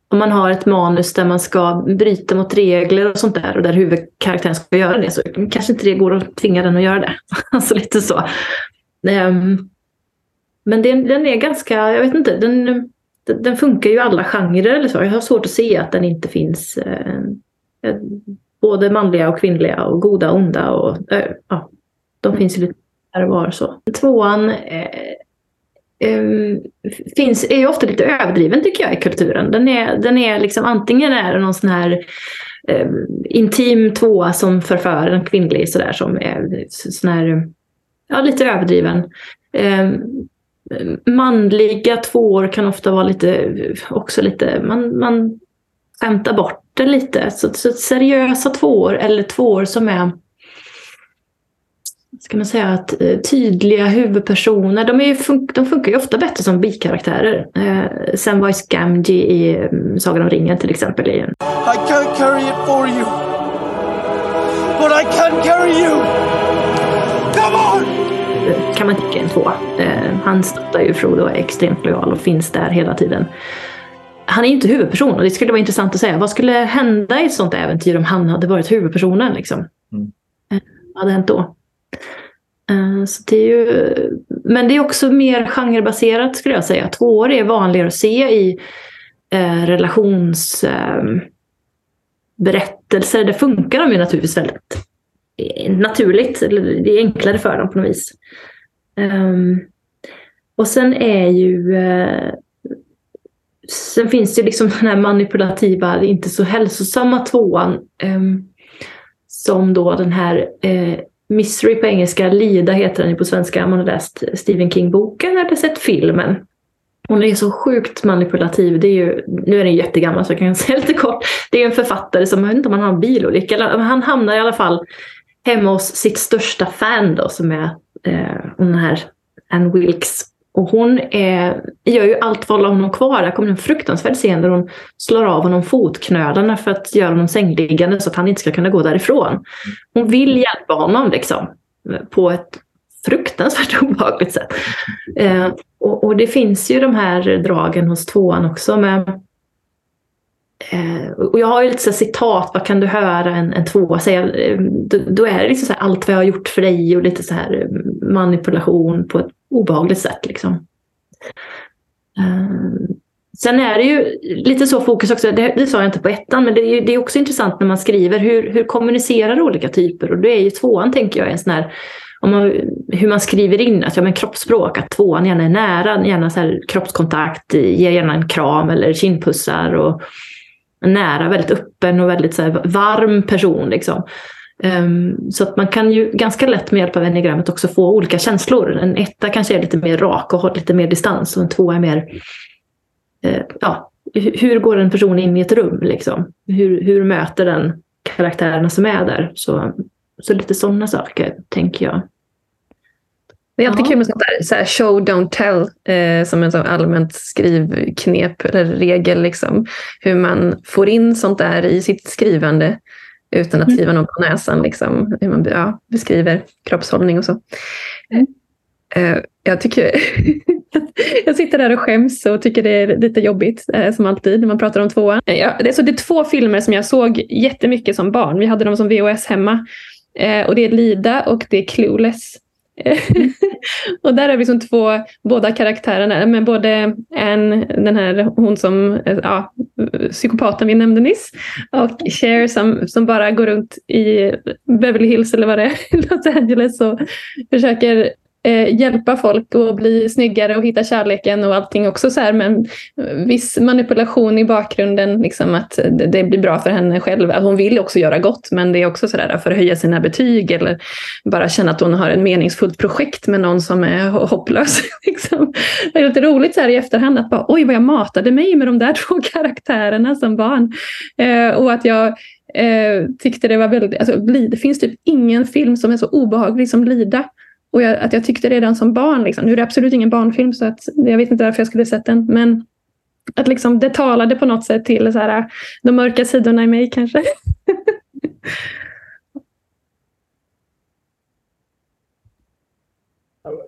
Speaker 2: om man har ett manus där man ska bryta mot regler och sånt där och där huvudkaraktären ska göra det så kanske inte det går att tvinga den att göra det. alltså lite så. Ehm, men den, den är ganska, jag vet inte, den den funkar ju i alla genrer eller så. Jag har svårt att se att den inte finns eh, eh, både manliga och kvinnliga och goda och onda. Och, eh, ja, de finns ju lite här och var. Så. Tvåan eh, eh, finns, är ju ofta lite överdriven tycker jag i kulturen. Den är, den är liksom antingen är det någon sån här eh, intim tvåa som förför en kvinnlig sådär som är sån här, ja lite överdriven eh, manliga tvåor kan ofta vara lite, också lite, man, man skämtar bort det lite. Så, så seriösa tvåor eller tvåor som är ska man säga att eh, tydliga huvudpersoner, de, är de funkar ju ofta bättre som bikaraktärer. Eh, ju Gamgee i mm, Sagan om ringen till exempel. I en... I can't carry it for you. But I can carry you! Come on! Kan man tycka en tvåa. Eh, han stöttar ju Frodo och är extremt lojal och finns där hela tiden. Han är ju inte huvudperson och det skulle vara intressant att säga. Vad skulle hända i ett sånt äventyr om han hade varit huvudpersonen? Liksom? Mm. Eh, vad hade hänt då? Eh, så det är ju, men det är också mer genrebaserat skulle jag säga. Tvåor är vanligare att se i eh, relationsberättelser. Eh, det funkar de ju naturligtvis väldigt naturligt. Eller det är enklare för dem på något vis. Um, och sen är ju uh, Sen finns det liksom den här manipulativa, inte så hälsosamma tvåan. Um, som då den här eh, uh, Misery på engelska, Lida heter den på svenska om man har läst Stephen King-boken eller sett filmen. Hon är så sjukt manipulativ. Det är ju, nu är den jättegammal så jag kan säga lite kort. Det är en författare som, jag vet inte om han har en bilolycka, eller han hamnar i alla fall hemma hos sitt största fan då som är eh, den här Ann Wilkes och hon är, gör ju allt för att hålla honom kvar. Det kommer en fruktansvärd scen där hon slår av honom fotknölarna för att göra honom sängliggande så att han inte ska kunna gå därifrån. Hon vill hjälpa honom liksom, på ett fruktansvärt obehagligt sätt. Eh, och, och, det finns ju de här dragen hos tvåan också med Eh, och jag har ju lite så citat, vad kan du höra en, en tvåa säga? Eh, då, då, är det liksom så här, allt vad jag har gjort för dig och lite så här eh, manipulation på ett obehagligt sätt. Liksom. Eh, sen är det ju lite så fokus också, det, det sa jag inte på ettan, men det är, det är också intressant när man skriver hur, hur kommunicerar olika typer? Och det är ju tvåan tänker jag en sån här om man, hur man skriver in att ja, men kroppsspråk, att tvåan gärna är nära, gärna så här kroppskontakt, ger gärna en kram eller kindpussar. Och, nära, väldigt öppen och väldigt så här, varm person. Liksom. Um, så att man kan ju ganska lätt med hjälp av enneagrammet också få olika känslor. En etta kanske är lite mer rak och har lite mer distans och en tvåa är mer, uh, ja, hur går en person in i ett rum liksom? Hur, hur möter den karaktärerna som är där? Så, så lite sådana saker tänker jag.
Speaker 3: Det är alltid kul med sånt där så här, show, don't tell eh, som en sån allmänt skrivknep eller regel. Liksom. Hur man får in sånt där i sitt skrivande utan att mm. skriva någon på näsan. Liksom. Hur man ja, beskriver kroppshållning och så. Mm. Eh, jag, tycker jag sitter där och skäms och tycker det är lite jobbigt eh, som alltid när man pratar om tvåan. Eh, ja, det, är så det är två filmer som jag såg jättemycket som barn. Vi hade dem som VHS hemma. Eh, och det är Lida och det är Clueless. och där är vi som två, båda karaktärerna, men både en, den här, hon som, ja, psykopaten vi nämnde nyss, och Cher som, som bara går runt i Beverly Hills eller vad det är, Los Angeles och försöker eh, hjälpa folk att bli snyggare och hitta kärleken och allting också så här, men viss manipulation i bakgrunden, liksom att det blir bra för henne själv. Hon vill också göra gott, men det är också så där för att höja sina betyg eller bara känna att hon har ett meningsfullt projekt med någon som är hopplös. Liksom. Det är lite roligt så här i efterhand att bara, oj vad jag matade mig med de där två karaktärerna som barn. Eh, och att jag eh, tyckte det var väldigt, alltså, det finns typ ingen film som är så obehaglig som Lida. Och jag, att jag tyckte redan som barn, liksom, nu är det absolut ingen barnfilm så att, jag vet inte varför jag skulle sett den, men att liksom, det talade på något sätt till så här, de mörka sidorna i mig kanske.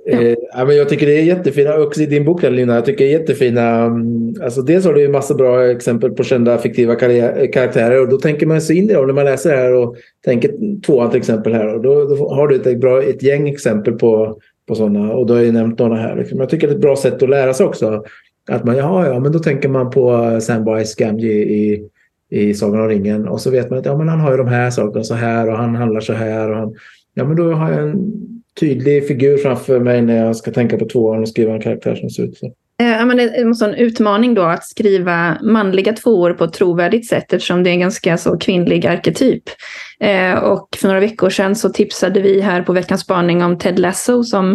Speaker 1: Eh, ja. men jag tycker det är jättefina, också i din bok Lina, jag tycker det är jättefina, mm, alltså dels har du ju massa bra exempel på kända fiktiva eh, karaktärer och då tänker man sig in i dem när man läser det här och tänker tvåan till exempel här och då, då, har du ett, bra, ett gäng exempel på, på sådana och då har jag ju nämnt några här. Liksom. Jag tycker det är ett bra sätt att lära sig också. Att man, jaha, ja, men då tänker man på eh, Samwise Gamgee i, i Sagan om ringen och så vet man att ja, men han har ju de här sakerna så här och han handlar så här och han, ja men då har jag en tydlig figur framför mig när jag ska tänka på tvåan och skriva en karaktär som ser ut så.
Speaker 3: Eh, ja, men det måste vara en utmaning då att skriva manliga tvåor på ett trovärdigt sätt eftersom det är en ganska så kvinnlig arketyp. Eh, och för några veckor sedan så tipsade vi här på veckans spaning om Ted Lasso som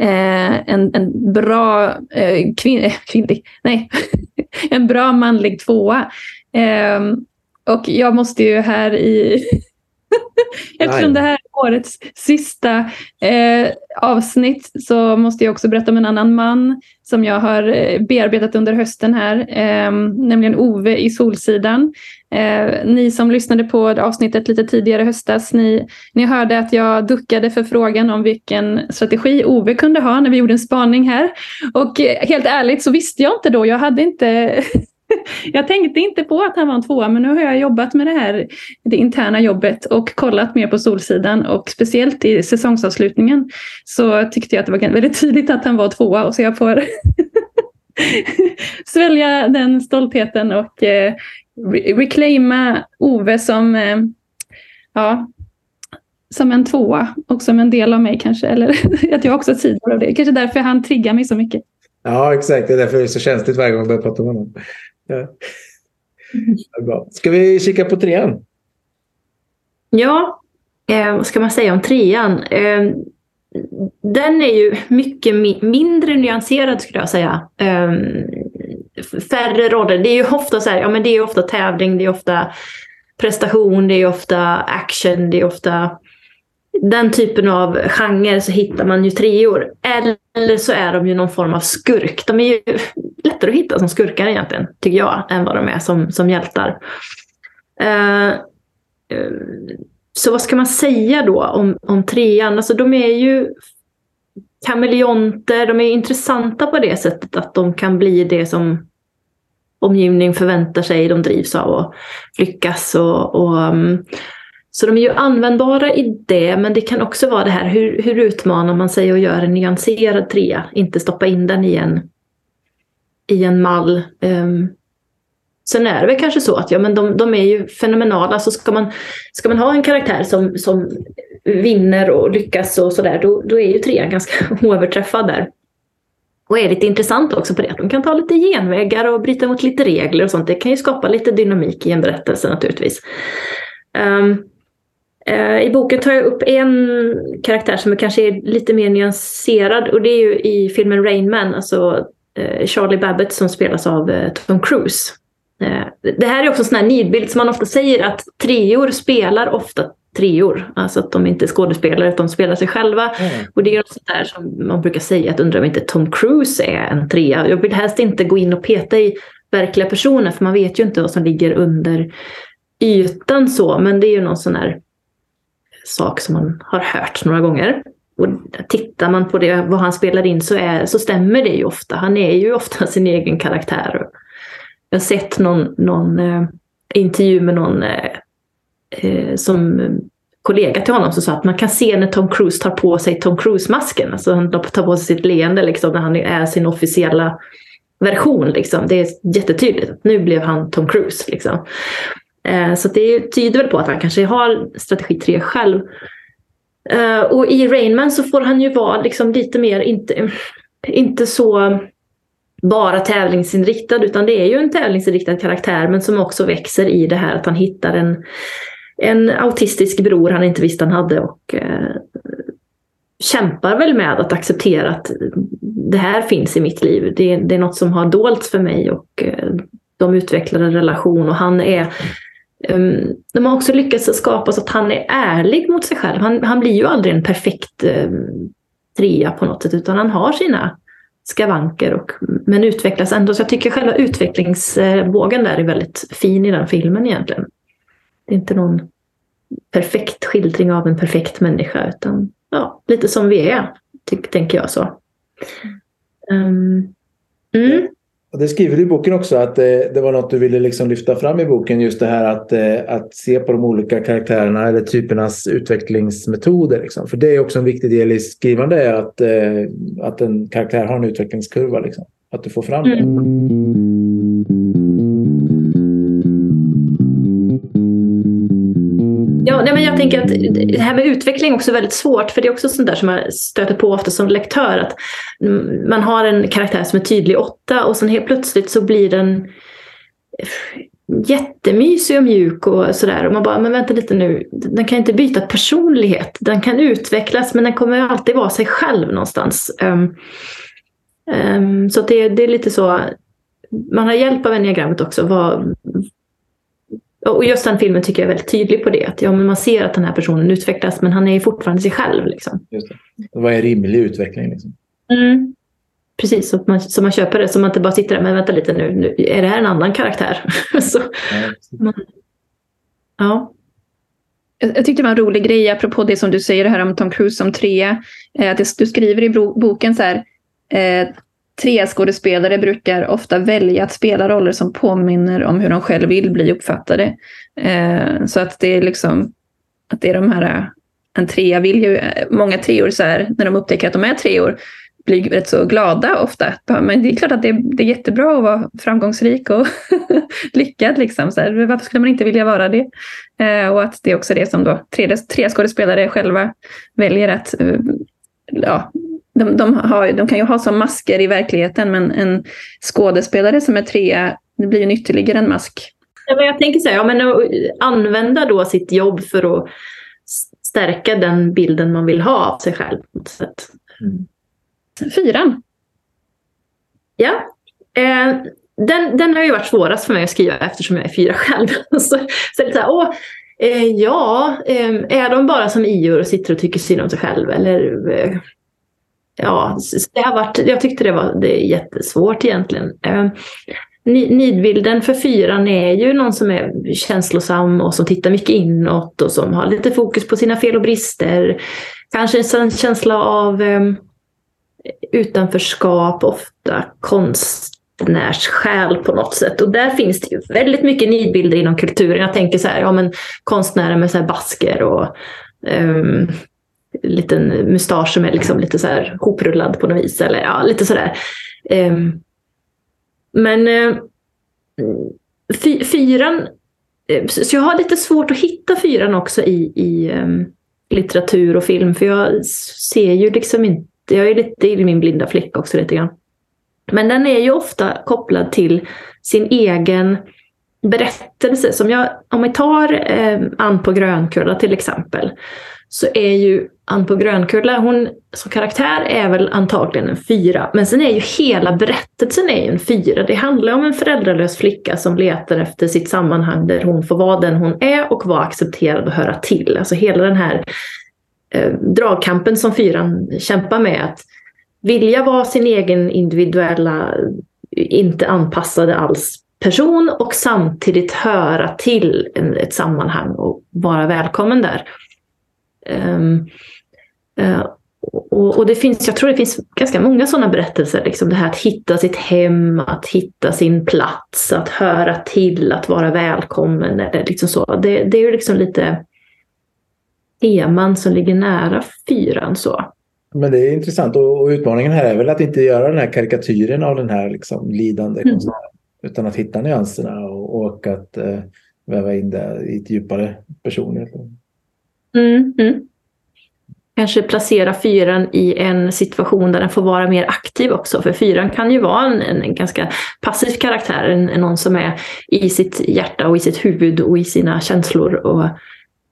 Speaker 3: eh, en, en bra eh, kvin eh, kvinnlig, nej, en bra manlig tvåa. Eh, och jag måste ju här i Eftersom det här är årets sista eh, avsnitt så måste jag också berätta om en annan man som jag har eh, bearbetat under hösten här, eh, nämligen Ove i Solsidan. Eh, ni som lyssnade på avsnittet lite tidigare höstas, ni, ni hörde att jag duckade för frågan om vilken strategi Ove kunde ha när vi gjorde en spaning här. Och eh, helt ärligt så visste jag inte då, jag hade inte jag tänkte inte på att han var en tvåa, men nu har jag jobbat med det här, det interna jobbet och kollat mer på Solsidan och speciellt i säsongsavslutningen så tyckte jag att det var väldigt tydligt att han var tvåa och så jag får svälja den stoltheten och eh, reclaima Ove som, eh, ja, som en tvåa och som en del av mig kanske. Eller att jag också sidor av det. Kanske därför han triggar mig så mycket.
Speaker 1: Ja, exakt. Det är därför det är så känsligt varje gång jag börjar prata om honom. Ja. Ska vi kika på trean?
Speaker 2: Ja, eh, vad ska man säga om trean? Eh, den är ju mycket mi mindre nyanserad skulle jag säga. Eh, färre roller. Det är ju ofta så här, ja men det är ofta tävling, det är ofta prestation, det är ofta action, det är ofta den typen av genre så hittar man ju treor. Eller så är de ju någon form av skurk. De är ju lättare att hitta som skurkar egentligen, tycker jag, än vad de är som, som hjältar. Uh, uh, så vad ska man säga då om, om trean? Alltså de är ju kameleonter, de är intressanta på det sättet att de kan bli det som omgivning förväntar sig, de drivs av att lyckas. Och, och um, så de är ju användbara i det, men det kan också vara det här hur, hur utmanar man sig och gör en nyanserad trea, inte stoppa in den i en, i en mall. Um, sen är det väl kanske så att ja, men de, de är ju fenomenala, så ska man, ska man ha en karaktär som, som vinner och lyckas och sådär, då, då är ju trean ganska oöverträffad där. Och är lite intressant också på det, att de kan ta lite genvägar och bryta mot lite regler och sånt. Det kan ju skapa lite dynamik i en berättelse naturligtvis. Um, i boken tar jag upp en karaktär som kanske är lite mer nyanserad och det är ju i filmen Rain Man, alltså uh, Charlie Babbitt som spelas av uh, Tom Cruise. Det här är också en sån här nidbild som man ofta säger att treor spelar ofta treor. Alltså att de inte är skådespelare, utan de spelar sig själva. Mm. Och det är något sånt där som man brukar säga, att undrar om inte Tom Cruise är en trea. Jag vill helst inte gå in och peta i verkliga personer, för man vet ju inte vad som ligger under ytan så. Men det är ju någon sån här sak som man har hört några gånger. Och tittar man på det, vad han spelar in så, är, så stämmer det ju ofta. Han är ju ofta sin egen karaktär. Jag har sett någon, någon eh, intervju med någon eh, eh, som kollega till honom som sa att man kan se när Tom Cruise tar på sig Tom Cruise-masken. Alltså han tar på sig sitt leende liksom, när han är sin officiella version. Liksom. Det är jättetydligt nu blev han Tom Cruise. Liksom. Eh, så det tyder väl på att han kanske har strategi 3 själv. Eh, och i Rainman så får han ju vara liksom lite mer, inte, inte så bara tävlingsinriktad utan det är ju en tävlingsinriktad karaktär men som också växer i det här att han hittar en en autistisk bror han inte visste han hade och eh, kämpar väl med att acceptera att det här finns i mitt liv. Det, det är något som har dolts för mig och eh, de utvecklar en relation och han är Ehm, de har också lyckats skapa så att han är ärlig mot sig själv. Han, han blir ju aldrig en perfekt um, trea på något sätt utan han har sina skavanker och, men utvecklas ändå. Så jag tycker själva utvecklingsvågen där är väldigt fin i den filmen egentligen. Det är inte någon perfekt skildring av en perfekt människa utan ja, lite som vi är, tänker jag så. Um, mm.
Speaker 1: Det skriver du i boken också att det, det var något du ville liksom lyfta fram i boken. Just det här att, eh, att se på de olika karaktärerna eller typernas utvecklingsmetoder. Liksom. För det är också en viktig del i skrivande att, eh, att en karaktär har en utvecklingskurva. Liksom. Att du får fram det. Mm.
Speaker 2: Men jag tänker att det här med utveckling också är väldigt svårt. För det är också sånt där som man stöter på ofta som lektör. Att man har en karaktär som är tydlig åtta och sen helt plötsligt så blir den jättemysig och mjuk och sådär. Och man bara, men vänta lite nu. Den kan inte byta personlighet. Den kan utvecklas men den kommer alltid vara sig själv någonstans. Um, um, så det, det är lite så. Man har hjälp av enneagrammet också. Vad, och just den filmen tycker jag är väldigt tydlig på det. Att ja, men man ser att den här personen utvecklas men han är fortfarande sig själv. Liksom.
Speaker 1: Just det. Vad är rimlig utveckling? Liksom?
Speaker 2: Mm. Precis, så man, så man köper det. Så man inte bara sitter där, men vänta lite nu, nu är det här en annan karaktär? så, ja. Man, ja.
Speaker 3: Jag tyckte det var en rolig grej apropå det som du säger här om Tom Cruise som trea. Eh, du skriver i boken så här. Eh, tre skådespelare brukar ofta välja att spela roller som påminner om hur de själv vill bli uppfattade. Eh, så att det är liksom att det är de här, eh, en trea vill ju, eh, många treor så här, när de upptäcker att de är treor, blir rätt så glada ofta. Men det är klart att det är, det är jättebra att vara framgångsrik och lyckad. Liksom. Så här, varför skulle man inte vilja vara det? Eh, och att det är också det som då tre, tre skådespelare själva väljer att eh, ja, de, de, har, de kan ju ha som masker i verkligheten men en skådespelare som är trea, det blir ju ytterligare en mask.
Speaker 2: Ja, men jag tänker så här, ja, men använda då sitt jobb för att stärka den bilden man vill ha av sig själv. På något sätt.
Speaker 3: Mm. Fyran.
Speaker 2: Ja. Eh, den, den har ju varit svårast för mig att skriva eftersom jag är fyra själv. så, så är så här, åh, eh, ja, eh, är de bara som ior och sitter och tycker synd om sig själv? Eller, eh, ja, det har varit, jag tyckte det var det är jättesvårt egentligen. Ehm, nidbilden för fyran är ju någon som är känslosam och som tittar mycket inåt och som har lite fokus på sina fel och brister. Kanske en känsla av um, utanförskap, ofta konstnärssjäl på något sätt. Och där finns det ju väldigt mycket nidbilder inom kulturen. Jag tänker så här, ja men konstnärer med så här basker och um, liten mustasch som är liksom lite så här hoprullad på något vis. Eller ja, lite sådär. Um, men uh, fyran, eh, så jag har lite svårt att hitta fyran också i, i um, litteratur och film. För jag ser ju liksom inte jag är lite i min blinda fläck också lite grann. Men den är ju ofta kopplad till sin egen berättelse. Som jag, om vi tar eh, Ann på Grönkulla till exempel. Så är ju Ann på Grönkulla, hon som karaktär är väl antagligen en fyra. Men sen är ju hela berättelsen är en fyra. Det handlar om en föräldralös flicka som letar efter sitt sammanhang där hon får vara den hon är och vara accepterad och höra till. Alltså hela den här eh, dragkampen som fyran kämpar med. Att vilja vara sin egen individuella, inte anpassade alls person och samtidigt höra till en, ett sammanhang och vara välkommen där. Um, och, och, det finns, jag tror det finns ganska många sådana berättelser. Liksom det här att hitta sitt hem, att hitta sin plats, att höra till, att vara välkommen. Eller liksom så. Det, det är ju liksom lite teman som ligger nära fyran. Så.
Speaker 1: Men det är intressant och, utmaningen här är väl att inte göra den här karikatyren av den här liksom lidande mm. Utan att hitta nyanserna och, och att eh, väva in det i ett djupare personligt.
Speaker 2: Mm, mm. Kanske placera fyran i en situation där den får vara mer aktiv också. För fyran kan ju vara en, en ganska passiv karaktär. En, en, någon som är i sitt hjärta och i sitt huvud och i sina känslor. Och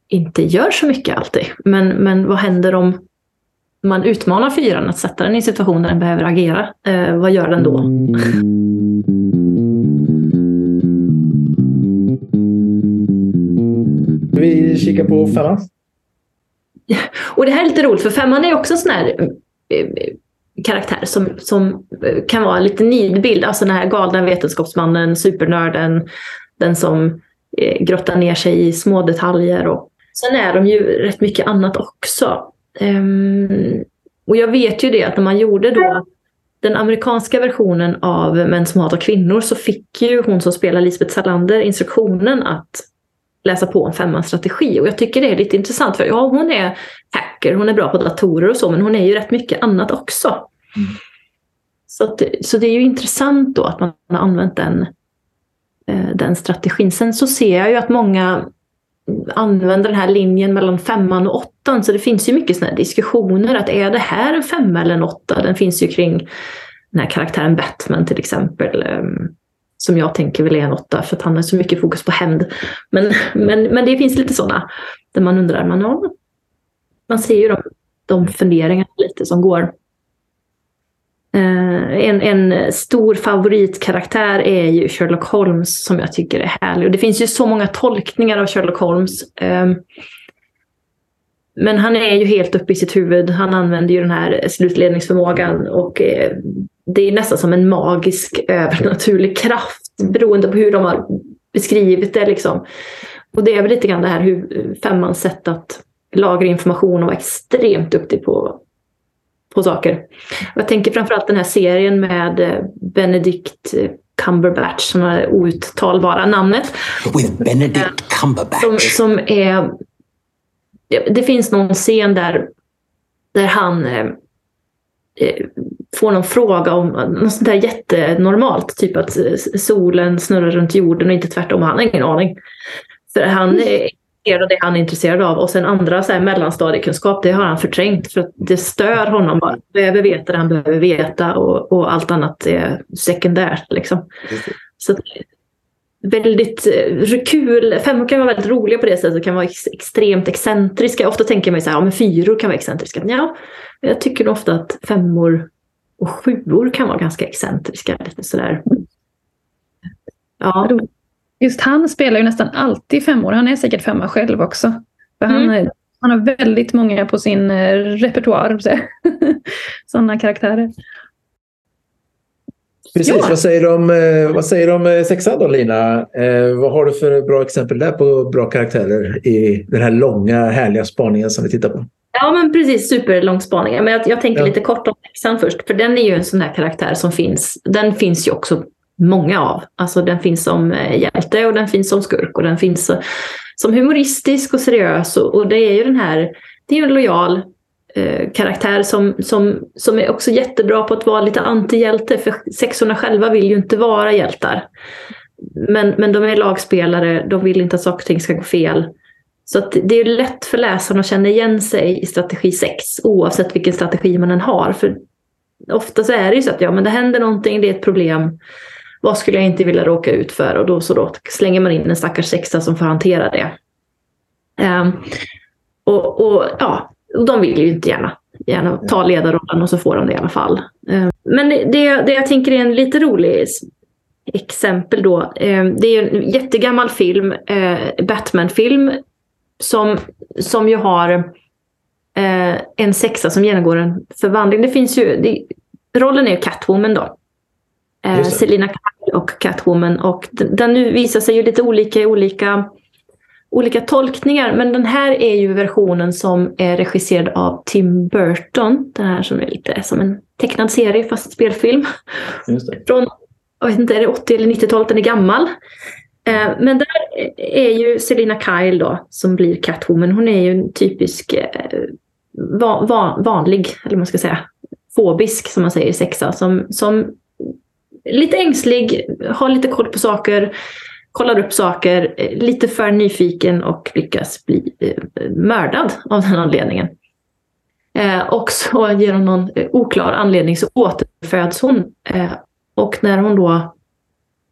Speaker 2: inte gör så mycket alltid. Men, men vad händer om man utmanar fyran att sätta den i en situation där den behöver agera? Eh, vad gör den då?
Speaker 1: Vi kikar på femman.
Speaker 2: Och det här är lite roligt för femman är också en sån här eh, eh karaktär som, som eh, kan vara lite nidbild. Alltså den här galna vetenskapsmannen, supernörden, den som eh, grottar ner sig i små detaljer och Sen är de ju rätt mycket annat också. Um, och jag vet ju det att när man gjorde då den amerikanska versionen av Män som hatar kvinnor så fick ju hon som spelar Lisbeth Salander instruktionen att läsa på om femmans strategi. Och jag tycker det är lite intressant för ja, hon är hacker, hon är bra på datorer och så, men hon är ju rätt mycket annat också. Mm. Så, att, så det är ju intressant då att man har använt den, eh, den strategin. Sen så ser jag ju att många använder den här linjen mellan femman och åttan. Så det finns ju mycket sådana diskussioner. att Är det här en femma eller en åtta? Den finns ju kring den här karaktären Batman till exempel. Som jag tänker väl är en åtta för att han har så mycket fokus på hämnd. Men, men, men det finns lite sådana där man undrar. Man, ja, man ser ju de, de funderingarna lite som går. Eh, en, en stor favoritkaraktär är ju Sherlock Holmes som jag tycker är härlig. Och det finns ju så många tolkningar av Sherlock Holmes. Eh, men han är ju helt uppe i sitt huvud. Han använder ju den här slutledningsförmågan och eh, det är nästan som en magisk övernaturlig kraft beroende på hur de har beskrivit det. Liksom. Och det är väl lite grann det här hur femmans sätt att lagra information och vara extremt duktig på på saker. Jag tänker framförallt den här serien med eh, Benedict Cumberbatch, som är outtalbara namnet.
Speaker 4: With Benedict Cumberbatch.
Speaker 2: Som, som är... Det finns någon scen där, där han eh, eh, får någon fråga om något sånt där jättenormalt. Typ att solen snurrar runt jorden och inte tvärtom. Han har ingen aning. För han är intresserad av det han är intresserad av. Och sen andra så här, mellanstadiekunskap, det har han förträngt. För att det stör honom. Han behöver veta det han behöver veta. Och, och allt annat är sekundärt. Liksom. Så väldigt eh, kul. Femmor kan vara väldigt roliga på det sättet. kan vara ex extremt excentriska. Ofta tänker man så här, ja men fyror kan vara excentriska. Ja, jag tycker ofta att femmor och sjuor kan vara ganska excentriska. Lite sådär.
Speaker 3: Ja. Just han spelar ju nästan alltid femmor. Han är säkert femma själv också. För mm. han, han har väldigt många på sin eh, repertoar. Sådana karaktärer.
Speaker 1: Precis, ja. vad, säger du om, eh, vad säger du om eh, sexan då Lina? Eh, vad har du för bra exempel där på bra karaktärer i den här långa härliga spaningen som vi tittar på?
Speaker 2: Ja men precis, superlång spaning. Men jag, jag tänker ja. lite kort om sexan först. För den är ju en sån här karaktär som finns. Den finns ju också många av. Alltså den finns som hjälte och den finns som skurk och den finns som humoristisk och seriös. Och, och det är ju den här, det är en lojal eh, karaktär som, som, som är också jättebra på att vara lite antihjälte. För sexorna själva vill ju inte vara hjältar. Men, men de är lagspelare, de vill inte att saker och ting ska gå fel. Så det är lätt för läsarna att känna igen sig i strategi 6 oavsett vilken strategi man än har. För ofta så är det ju så att ja, men det händer någonting, det är ett problem. Vad skulle jag inte vilja råka ut för? Och då, så då slänger man in en stackars sexa som får hantera det. Um, och, och, ja, de vill ju inte gärna, gärna ta ledarrollen och så får de det i alla fall. Um, men det, det jag tänker är en lite rolig exempel då. Um, det är en jättegammal film, uh, Batman-film, som, som ju har en sexa som genomgår en förvandling. Det finns ju, det, rollen är Catwoman då. Eh, Selina Kyle och Catwoman. Och den nu visar sig ju lite olika i olika, olika tolkningar. Men den här är ju versionen som är regisserad av Tim Burton. Den här som är lite som en tecknad serie fast spelfilm. Från, jag vet inte, är det 80 eller 90-talet? Den är gammal. Eh, men där är ju Selina Kyle då, som blir Catwoman. Hon är ju en typisk eh, van, van, vanlig, eller man ska säga, fobisk som man säger i sexa. Som, som lite ängslig, har lite koll på saker, kollar upp saker, eh, lite för nyfiken och lyckas bli eh, mördad av den anledningen. Eh, och så genom någon oklar anledning så återföds hon. och när hon då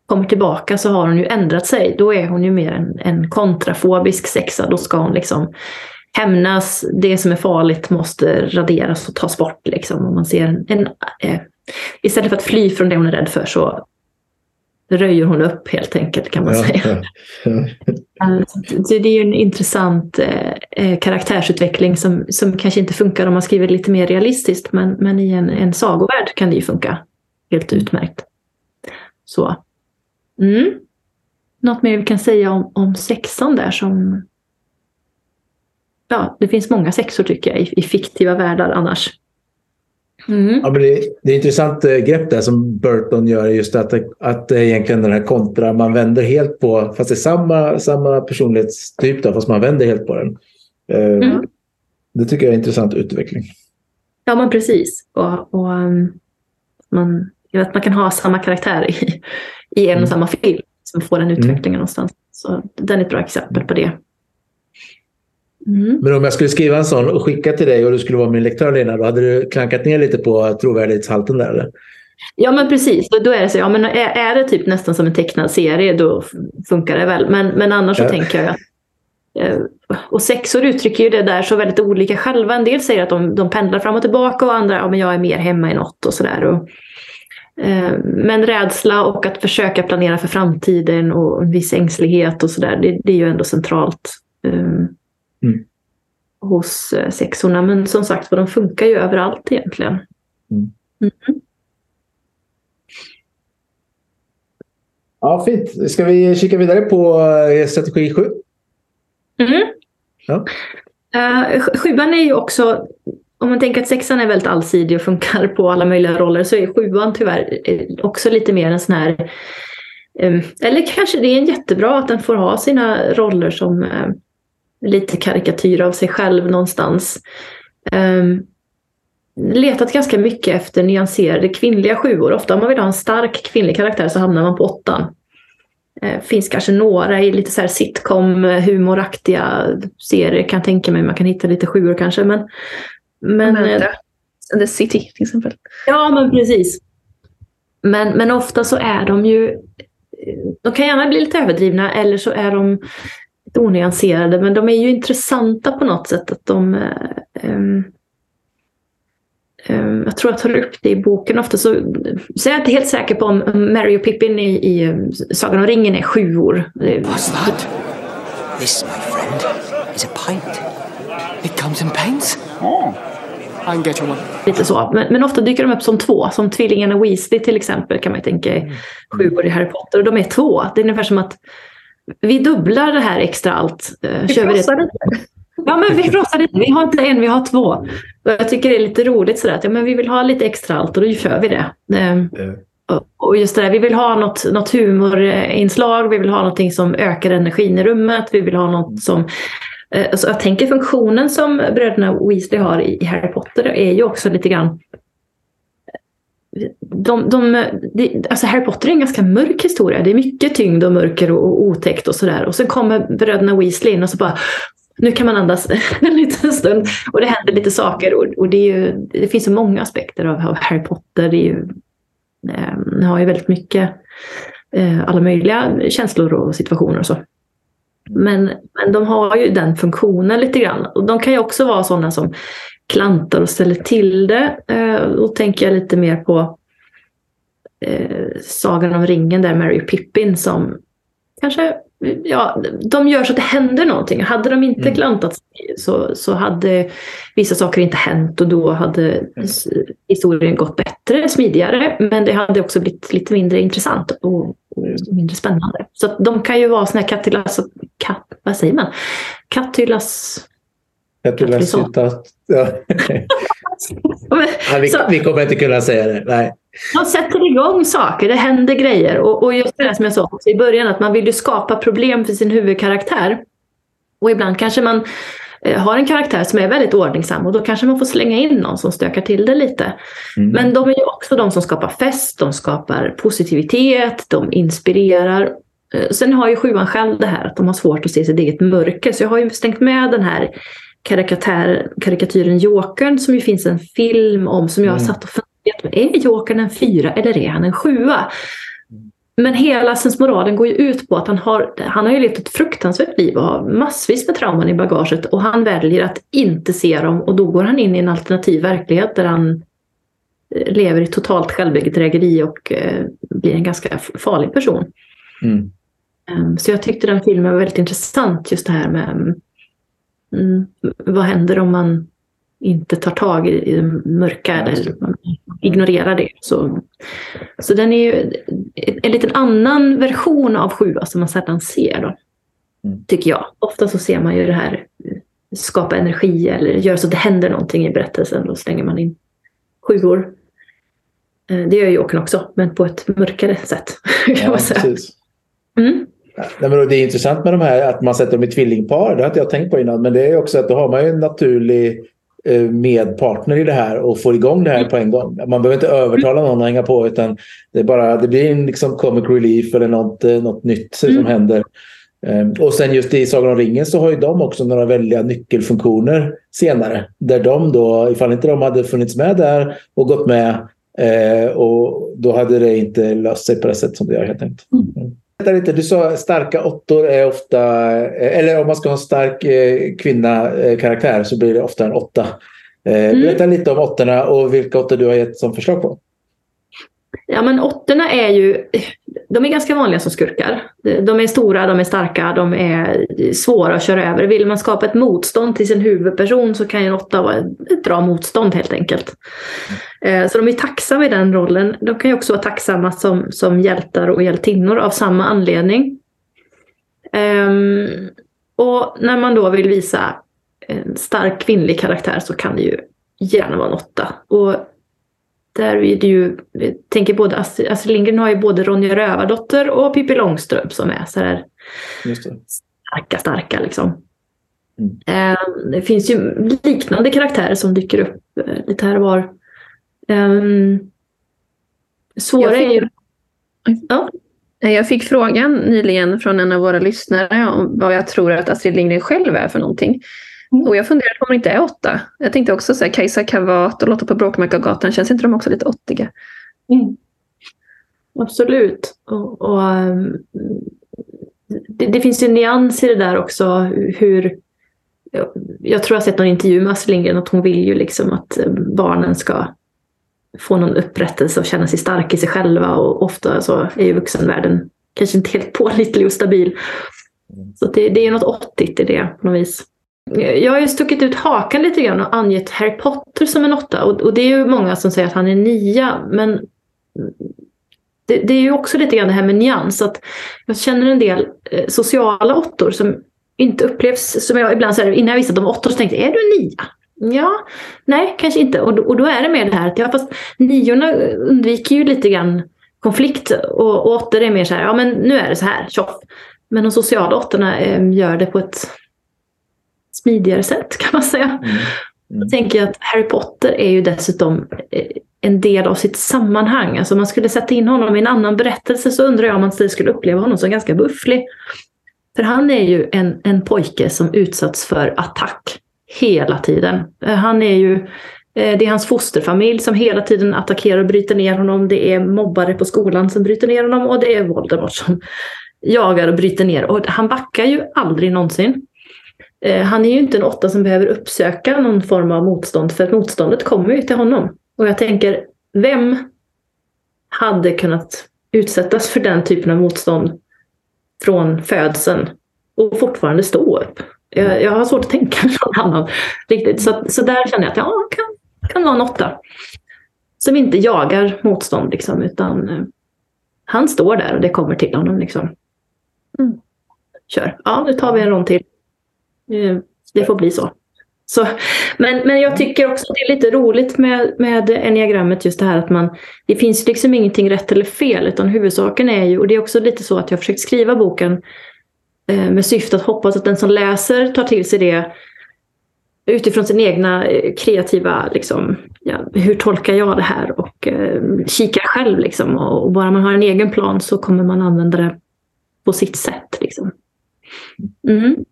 Speaker 2: kommer tillbaka så har hon ju ändrat sig. Då är hon ju mer en, en kontrafobisk sexa. Då ska hon liksom hämnas. Det som är farligt måste raderas och tas bort. Liksom. Och man ser en, en istället för att fly från det hon är rädd för så röjer hon upp helt enkelt kan man ja, säga. Ja, Så det är ju en intressant eh, eh, karaktärsutveckling som, som kanske inte funkar om man skriver lite mer realistiskt men, men i en, en sagovärld kan det ju funka helt utmärkt. Så. Mm. Något mer vi kan säga om, om sexan där som... Ja, det finns många sexor tycker jag i, i fiktiva världar annars.
Speaker 1: Mm. Ja, men det, det är intressant eh, grepp där som Burton gör, just att, att egentligen den här kontra, man vänder helt på, fast det är samma, samma personlighetstyp då, fast man vänder helt på den. Eh, mm. Det tycker jag är en intressant utveckling.
Speaker 2: Ja, men precis. Och, och um, man, vet, man kan ha samma karaktär i, i en mm. och samma film som får den mm. utvecklingen mm. någonstans. Så den är ett bra exempel på det.
Speaker 1: Mm. Men om jag skulle skriva en sån och skicka till dig och du skulle vara min lektör Lena, då hade du klankat ner lite på trovärdighetshalten där eller?
Speaker 2: Ja men precis, då, är det så. Ja, men är, är det typ nästan som en tecknad serie då funkar det väl. Men, men annars ja. så tänker jag att eh, och sexor uttrycker ju det där så väldigt olika själva. En del säger att de, de pendlar fram och tillbaka och andra ja, men jag är mer hemma i något och sådär. Eh, men rädsla och att försöka planera för framtiden och en viss ängslighet och sådär, det, det, är ju ändå centralt. Um, mm. hos eh, sexorna. Men som sagt de funkar ju överallt egentligen. Mm. Mm.
Speaker 1: Ja, fint. Ska vi kika vidare på eh, strategi 7?
Speaker 2: Mm. Ja. Uh, sjuan är ju också om man tänker att sexan är väldigt allsidig och funkar på alla möjliga roller så är sjuan tyvärr också lite mer en sån här eh, eller kanske det är jättebra att den får ha sina roller som eh, lite karikatyr av sig själv någonstans. Letat ganska mycket efter nyanserade kvinnliga sjuor. Ofta om man vill ha en stark kvinnlig karaktär så hamnar man på åttan. Eh, finns kanske några i lite så här sitcom, humoraktiga serier kan tänka mig. Man kan hitta lite sjuor kanske. Men,
Speaker 3: men, eh, The City till exempel.
Speaker 2: Ja, men precis. Men, men ofta så är de ju... De kan gärna bli lite överdrivna eller så är de onyanserade. Men de är ju intressanta på något sätt. att de... Um, um, jag tror jag tar upp det i boken ofta. Så, så är jag inte helt säker på om Mary och Pippin i, i Sagan om ringen är sjuor.
Speaker 4: What's that? This, my friend, is a pint. It comes in pints. Oh.
Speaker 2: Lite så. Men, men, ofta dyker de upp som två. Som tvillingarna Weasley till exempel kan man tänka är sjuor i Harry Potter. Och de är två. Det är ungefär som att vi dubblar det här extra allt.
Speaker 3: Eh, vi kör vi lite.
Speaker 2: Ja, men vi prossar lite. Vi har inte en, vi har två. Och jag tycker det är lite roligt sådär att ja, men vi vill ha lite extra allt och då kör vi det. Mm. Och just det där, vi vill ha något, något humorinslag, vi vill ha någonting som ökar energin i rummet, vi vill ha något som Eh, alltså jag tänker funktionen som bröderna Weasley har i Harry Potter är ju också lite grann de, de, de, alltså Harry Potter är en ganska mörk historia. Det är mycket tyngd och mörker och, och otäckt och sådär. Och sen kommer bröderna Weasley in och så bara nu kan man andas en liten stund och det händer lite saker. Och, och det, ju, det, finns så många aspekter av, av Harry Potter. Det, är ju, eh, har ju väldigt mycket eh, alla möjliga känslor och situationer och så. Men, men de har ju den funktionen lite grann. Och de kan ju också vara sådana som klantar och ställer till det. Eh, då tänker jag lite mer på eh, Sagan om ringen där Mary Pippin som kanske ja, de gör så att det händer någonting. Hade de inte mm. klantat så, så hade vissa saker inte hänt och då hade mm. historien gått bättre, smidigare. Men det hade också blivit lite mindre intressant och, och mindre spännande. Så de kan ju vara såna här kattilas, katt, vad säger man? Kattylas...
Speaker 1: Kattylas ja. vi, vi kommer inte kunna säga det. Nej.
Speaker 2: Man sätter igång saker, det händer grejer. Och, och just det som jag sa i början, att man vill ju skapa problem för sin huvudkaraktär. Och ibland kanske man eh, har en karaktär som är väldigt ordningsam och då kanske man får slänga in någon som stökar till det lite. Mm. Men de är ju också de som skapar fest, de skapar positivitet, de inspirerar. Eh, sen har ju sjuan själv det här att de har svårt att se sitt eget mörker. Så jag har ju stängt med den här karikatyren Jokern som ju finns en film om som jag har mm. satt och är Jokern en fyra eller är han en sjua? Men hela sensmoralen går ju ut på att han har, han har ju levt ett fruktansvärt liv och har massvis med trauman i bagaget och han väljer att inte se dem och då går han in i en alternativ verklighet där han eh, lever i totalt självbedrägeri och eh, blir en ganska farlig person. Mm. Um, så jag tyckte den filmen var väldigt intressant just det här med um, vad händer om man inte tar tag i, det mörka eller ignorerar det. Så, så den är ju en liten annan version av sjua som man sällan ser. Då, mm. Tycker jag. Ofta så ser man ju det här skapa energi eller göra så att det händer någonting i berättelsen. Då slänger man in sjuor. Eh, det gör Jokern också, men på ett mörkare sätt. Kan ja, man säga. Precis.
Speaker 1: Mm. Nej, men det är intressant med de här att man sätter dem i tvillingpar. Det har inte jag tänkt på innan. Men det är också att då har man ju en naturlig Eh, med partner i det här och får igång det här mm. på en gång. Man behöver inte övertala någon att hänga på utan det, är bara, det blir en liksom comic relief eller något, eh, något nytt som mm. händer. Ehm, och sen just i Sagan om ringen så har ju de också några väldiga nyckelfunktioner senare. Där de då, ifall inte de hade funnits med där och gått med eh, och då hade det inte löst sig på det sätt som det gör helt enkelt. Mm. Lite, du sa starka åttor är ofta, eller om man ska ha en stark eh, kvinna eh, karaktär så blir det ofta en åtta. Eh, mm. Berätta lite om åttorna och vilka åttor du har gett som förslag på.
Speaker 2: Ja men åttorna är ju, de är ganska vanliga som skurkar. De är stora, de är starka, de är svåra att köra över. Vill man skapa ett motstånd till sin huvudperson så kan ju en åtta vara ett bra motstånd helt enkelt. Mm. Så de är tacksamma i den rollen. De kan ju också vara tacksamma som, som hjältar och hjältinnor av samma anledning. Um, och när man då vill visa en stark kvinnlig karaktär så kan det ju gärna vara en åtta. Och där är det ju, jag tänker både Astrid, Astrid Lindgren har ju både Ronja Rövardotter och Pippi Långstrump som är så här starka, starka liksom. Mm. Eh, det finns ju liknande karaktärer som dyker upp eh, lite här och var. Um, svåra fick, är ju...
Speaker 3: Ja. Jag fick frågan nyligen från en av våra lyssnare om vad jag tror att Astrid Lindgren själv är för någonting. Mm. Och jag funderar på om det inte är åtta. Jag tänkte också så här, Kajsa Kavat och Lotta på Bråkmakargatan, känns inte de också lite åttiga?
Speaker 2: Mm. Absolut. Och, och um, det, det, finns ju nyanser i det där också. Hur, jag tror jag har sett någon intervju med Astrid Lindgren att hon vill ju liksom att eh, barnen ska få någon upprättelse och känna sig stark i sig själva och ofta så är ju vuxenvärlden kanske inte helt pålitlig och stabil. Så det, det är något åttigt i det på något vis. Jag har ju stuckit ut hakan lite grann och angett Harry Potter som en åtta och, och det är ju många som säger att han är nia men det, det, är ju också lite grann det här med nyans. Att jag känner en del eh, sociala åttor som inte upplevs som jag ibland säger innan jag visste att de var åttor så tänkte jag, är du en nia? Ja, nej kanske inte. Och, och då är det mer det här att ja, fast niorna undviker ju lite grann konflikt och, och åttor är mer så här, ja men nu är det så här, tjoff. Men de sociala åttorna eh, gör det på ett smidigare sätt kan man säga. Mm. Mm. Jag tänker att Harry Potter är ju dessutom eh, en del av sitt sammanhang. Alltså man skulle sätta in honom i en annan berättelse så undrar jag om man skulle uppleva honom som ganska bufflig. För han är ju en, en pojke som utsatts för attack hela tiden. Eh, han är ju, eh, det är hans fosterfamilj som hela tiden attackerar och bryter ner honom. Det är mobbare på skolan som bryter ner honom och det är Voldemort som jagar och bryter ner. Och han backar ju aldrig någonsin. Eh, han är ju inte en åtta som behöver uppsöka någon form av motstånd för motståndet kommer ju till honom. Och jag tänker, vem hade kunnat utsättas för den typen av motstånd från födseln och fortfarande stå upp? Jag, jag har svårt att tänka någon annan riktigt. Så, så där känner jag att ja, kan, kan vara en åtta. Som inte jagar motstånd liksom, utan eh, han står där och det kommer till honom. Liksom. Mm. Kör. Ja, nu tar vi en rond till. Eh, det får bli så. så men, men jag tycker också att det är lite roligt med, med enneagrammet just det här att man Det finns liksom ingenting rätt eller fel utan huvudsaken är ju, och det är också lite så att jag har försökt skriva boken eh, med syfte att hoppas att den som läser tar till sig det utifrån sin egna eh, kreativa, liksom, ja, hur tolkar jag det här och eh, kikar själv liksom. Och, och, bara man har en egen plan så kommer man använda det på sitt sätt. Liksom. Mm.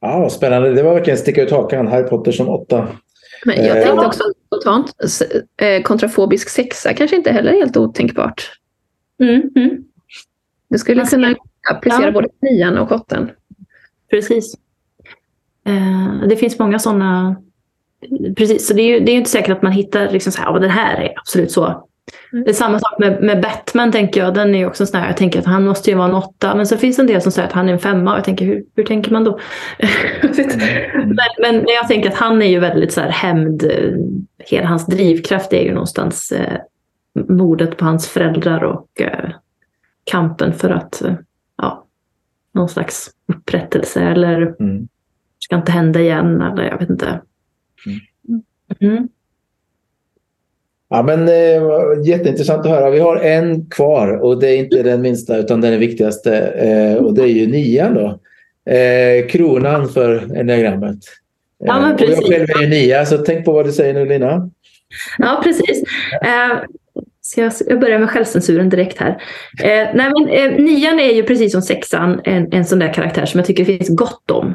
Speaker 1: Ja, spännande. Det var verkligen sticka ut hakan. Harry Potter som åtta.
Speaker 3: Men jag tänkte eh, också spontant, eh, kontrafobisk sexa kanske inte heller är helt otänkbart. Mm, mm. Du skulle kunna applicera ja. både nian och åttan.
Speaker 2: Precis. Eh, det finns många sådana. Precis, så det är ju det är inte säkert att man hittar liksom så här, ja, den här är absolut så. Mm. Det är samma sak med, med Batman tänker jag. Den är också sån här, jag tänker att han måste ju vara en åtta. Men så finns det en del som säger att han är en femma. Och jag tänker, hur, hur tänker man då? Mm. men, men, jag tänker att han är ju väldigt så här hämnd. Hela hans drivkraft är ju någonstans eh, mordet på hans föräldrar och eh, kampen för att eh, ja, någon slags upprättelse eller mm. ska inte hända igen eller jag vet inte. Mm.
Speaker 1: Ja, men, eh, jätteintressant att höra. Vi har en kvar och det är inte den minsta utan den viktigaste. Eh, och det är ju nian då. Eh, kronan för enneagrammet.
Speaker 2: Ja, men precis.
Speaker 1: Och jag själv är ju nia, så tänk på vad du säger nu Lina.
Speaker 2: Ja, precis. Eh, så jag, jag börjar med självcensuren direkt här. Eh, nej, men, eh, nian är ju precis som sexan en, en sån där karaktär som jag tycker det finns gott om.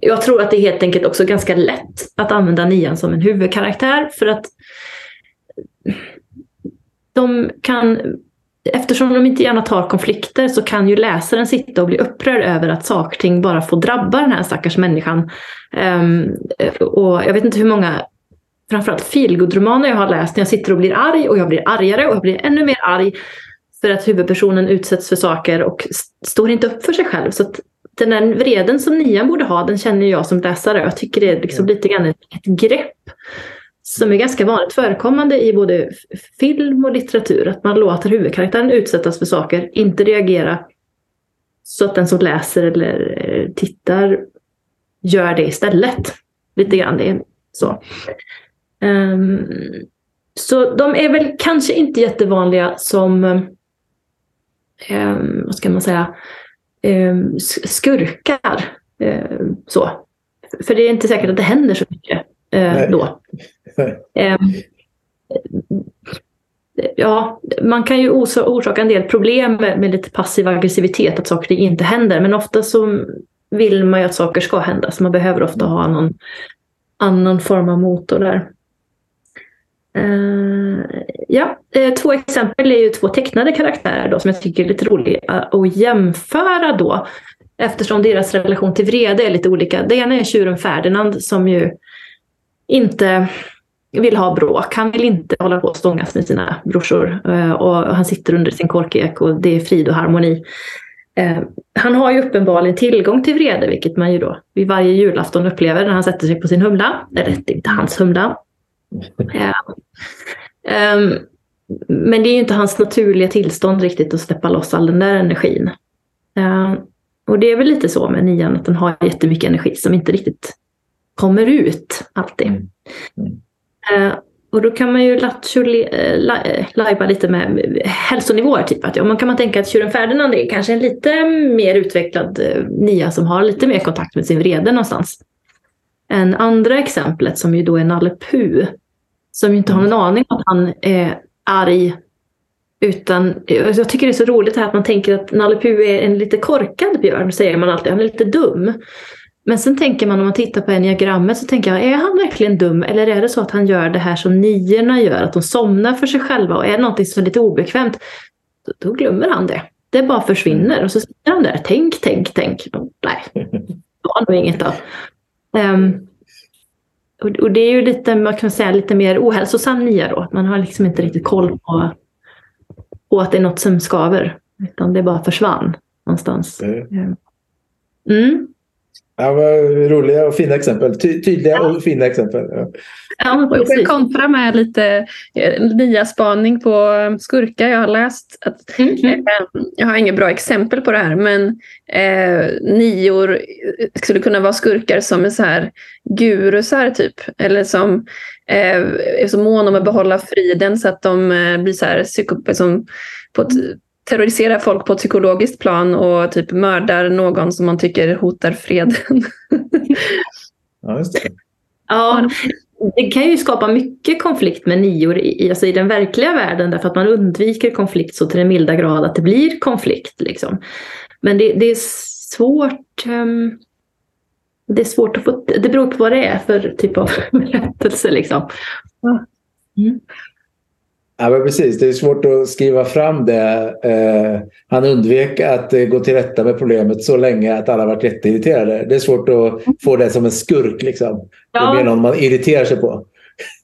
Speaker 2: Jag tror att det är helt enkelt också ganska lätt att använda nian som en huvudkaraktär för att de kan, eftersom de inte gärna tar konflikter så kan ju läsaren sitta och bli upprörd över att saker och ting bara får drabba den här stackars människan. Um, och jag vet inte hur många framförallt feelgood-romaner jag har läst när jag sitter och blir arg och jag blir argare och jag blir ännu mer arg för att huvudpersonen utsätts för saker och står inte upp för sig själv. Så den där vreden som nian borde ha, den känner jag som läsare. Jag tycker det är liksom lite grann ett, ett grepp som är ganska vanligt förekommande i både film och litteratur. Att man låter huvudkaraktären utsättas för saker, inte reagera så att den som läser eller tittar gör det istället. lite grann. Det är så. Um, så de är väl kanske inte jättevanliga som, um, vad ska man säga, um, skurkar. så. För det är inte säkert att det händer så mycket uh, då. ja, man kan ju orsaka en del problem med, med lite passiv aggressivitet, att saker inte händer. Men ofta så vill man ju att saker ska hända, så man behöver ofta ha någon annan form av motor där. Uh, ja, uh, två exempel är ju två tecknade karaktärer då, som jag tycker är lite roliga att jämföra då. Eftersom deras relation till vrede är lite olika. Det ena är tjuren Ferdinand som ju inte vill ha bråk. Han vill inte hålla på och stångas med sina brorsor. Uh, och han sitter under sin korkek och det är frid och harmoni. han har ju uppenbarligen tillgång till vrede, vilket man ju då vid varje julafton upplever när han sätter sig på sin humla. Eller det är inte hans humla, um, men det är ju inte hans naturliga tillstånd riktigt att släppa loss all den där energin. Uh, och det är väl lite så med nian, att den har jättemycket energi som inte riktigt kommer ut alltid. Mm. Mm. Uh, och då kan man ju lajba lite med hälsonivåer. Typ att, ja, man kan man tänka att tjuren Ferdinand är kanske en lite mer utvecklad nia som har lite mer kontakt med sin vrede någonstans. En andra exemplet som ju då är Nalle Puh som inte har någon aning om att han är arg. Utan, jag tycker det är så roligt här att man tänker att Nalle Puh är en lite korkad björn, säger man alltid. Han är lite dum. Men sen tänker man om man tittar på enneagrammet så tänker jag, är han verkligen dum? Eller är det så att han gör det här som niorna gör, att de somnar för sig själva och är det någonting som är lite obekvämt, då, då glömmer han det. Det bara försvinner och så sitter han där, tänk, tänk, tänk. Nej, det var nog inget då. Um, och, det är ju lite, man kan säga, lite mer ohälsosam nia då. Man har liksom inte riktigt koll på, på att det är något som skaver. Utan det bara försvann någonstans. Mm.
Speaker 1: mm. Ja, roliga och fina exempel. Ty tydliga ja. och fina exempel. Ja.
Speaker 3: Ja, jag kan kontra med lite eh, nya spaning på eh, skurkar jag har läst. Att, mm -hmm. eh, jag har inget bra exempel på det här men eh, nior skulle kunna vara skurkar som är så här gurusar typ. Eller som eh, är så måna om att behålla friden så att de eh, blir så här som på ett, terroriserar folk på ett psykologiskt plan och typ mördar någon som man tycker hotar freden.
Speaker 1: ja, just det.
Speaker 2: Ja, det kan ju skapa mycket konflikt med nior i, alltså i den verkliga världen därför att man undviker konflikt så till den milda grad att det blir konflikt. Liksom. Men det, det är svårt um, det är svårt att få, det beror på vad det är för typ av berättelse. Liksom.
Speaker 1: Mm. Ja, men precis. Det är svårt att skriva fram det. Eh, han undvek att eh, gå till rätta med problemet så länge att alla varit jätteirriterade. Det är svårt att få det som en skurk. Liksom. Ja. Det är någon man irriterar sig på.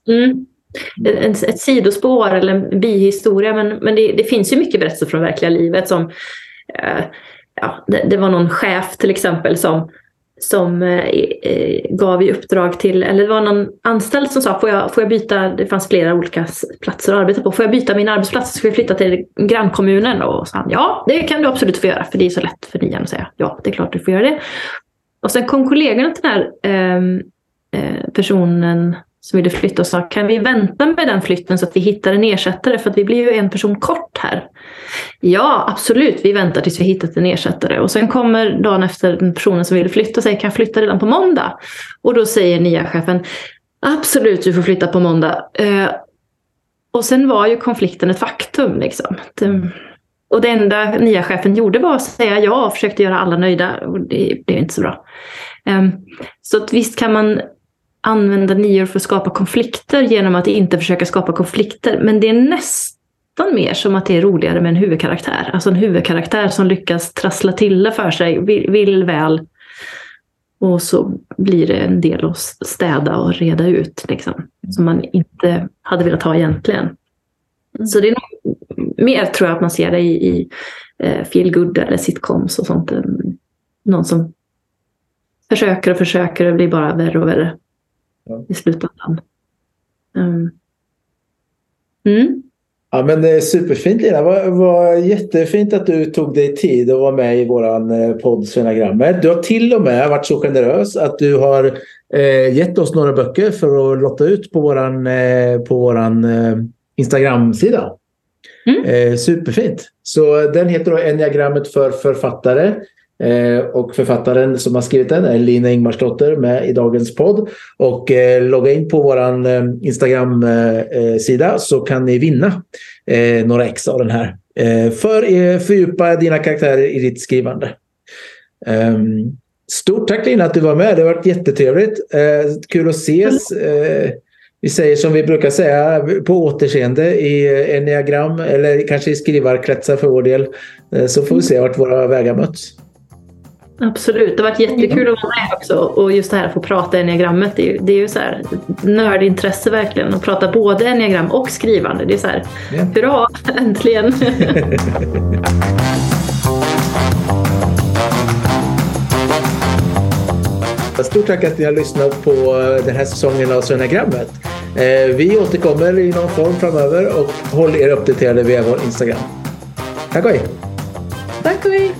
Speaker 2: Mm. Ett, ett sidospår eller en bihistoria. Men, men det, det finns ju mycket berättelser från verkliga livet. som eh, ja, det, det, var någon chef till exempel som som eh, eh, gav i uppdrag till, eller det var någon anställd som sa, får jag, får jag byta, det fanns flera olika platser att arbeta på, får jag byta min arbetsplats så ska vi flytta till grannkommunen? Och sa han, ja det kan du absolut få göra, för det är så lätt för nian att säga, ja det är klart du får göra det. Och sen kom kollegorna till den här ehm, eh, personen som ville flytta och sa kan vi vänta med den flytten så att vi hittar en ersättare för att vi blir ju en person kort här. Ja, absolut, vi väntar tills vi hittat en ersättare. Och sen kommer dagen efter den personen som ville flytta och säger kan jag flytta redan på måndag? Och då säger nya chefen absolut, du får flytta på måndag. Eh, och sen var ju konflikten ett faktum. Liksom. och det enda nya chefen gjorde var att säga ja och försökte göra alla nöjda. Och det blev inte så bra. Ehm, så att visst kan man använda nior för att skapa konflikter genom att inte försöka skapa konflikter. Men det är nästan mer som att det är roligare med en huvudkaraktär. Alltså en huvudkaraktär som lyckas trassla till det för sig, vill, vill väl. Och så blir det en del att städa och reda ut. Liksom, som man inte hade velat ha egentligen. Mm. Så det är mer tror jag att man ser det i, i eh, feel good eller sitcoms och sånt. Någon som försöker och försöker och blir bara värre och värre i slutändan. Um.
Speaker 1: Mm. Ja, men det är superfint Lina. Det var, var jättefint att du tog dig tid att vara med i vår eh, podd Svenagrammet. Du har till och med varit så generös att du har eh, gett oss några böcker för att lotta ut på våran, eh, på våran eh, Instagram-sida.
Speaker 2: Mm.
Speaker 1: Eh, superfint. Så den heter då Enneagrammet för författare. Eh, och författaren som har skrivit den är Lina Ingmarsdotter med i dagens podd. Och eh, logga in på vår eh, Instagram-sida eh, eh, så kan ni vinna eh, några ex av den här. Eh, för att fördjupa dina karaktärer i ditt skrivande. Ehm, stort tack Lina att du var med. Det har varit jättetrevligt. Eh, kul att ses. Eh, vi säger som vi brukar säga på återseende i enneagram eller kanske i skrivarkretsar för vår del. Eh, så får vi se vart våra vägar möts.
Speaker 2: Absolut, det har varit jättekul att vara med också. Och just det här att få prata enneagrammet, det är ju, det är ju så här nördintresse verkligen. Att prata både enneagram och skrivande. Det är så här,
Speaker 1: Ja.
Speaker 2: hurra, äntligen!
Speaker 1: Stort tack att ni har lyssnat på den här säsongen av Svenagrammet. Eh, Vi återkommer i någon form framöver och håll er uppdaterade via vår Instagram. Tack och hej!
Speaker 3: Tack och hej!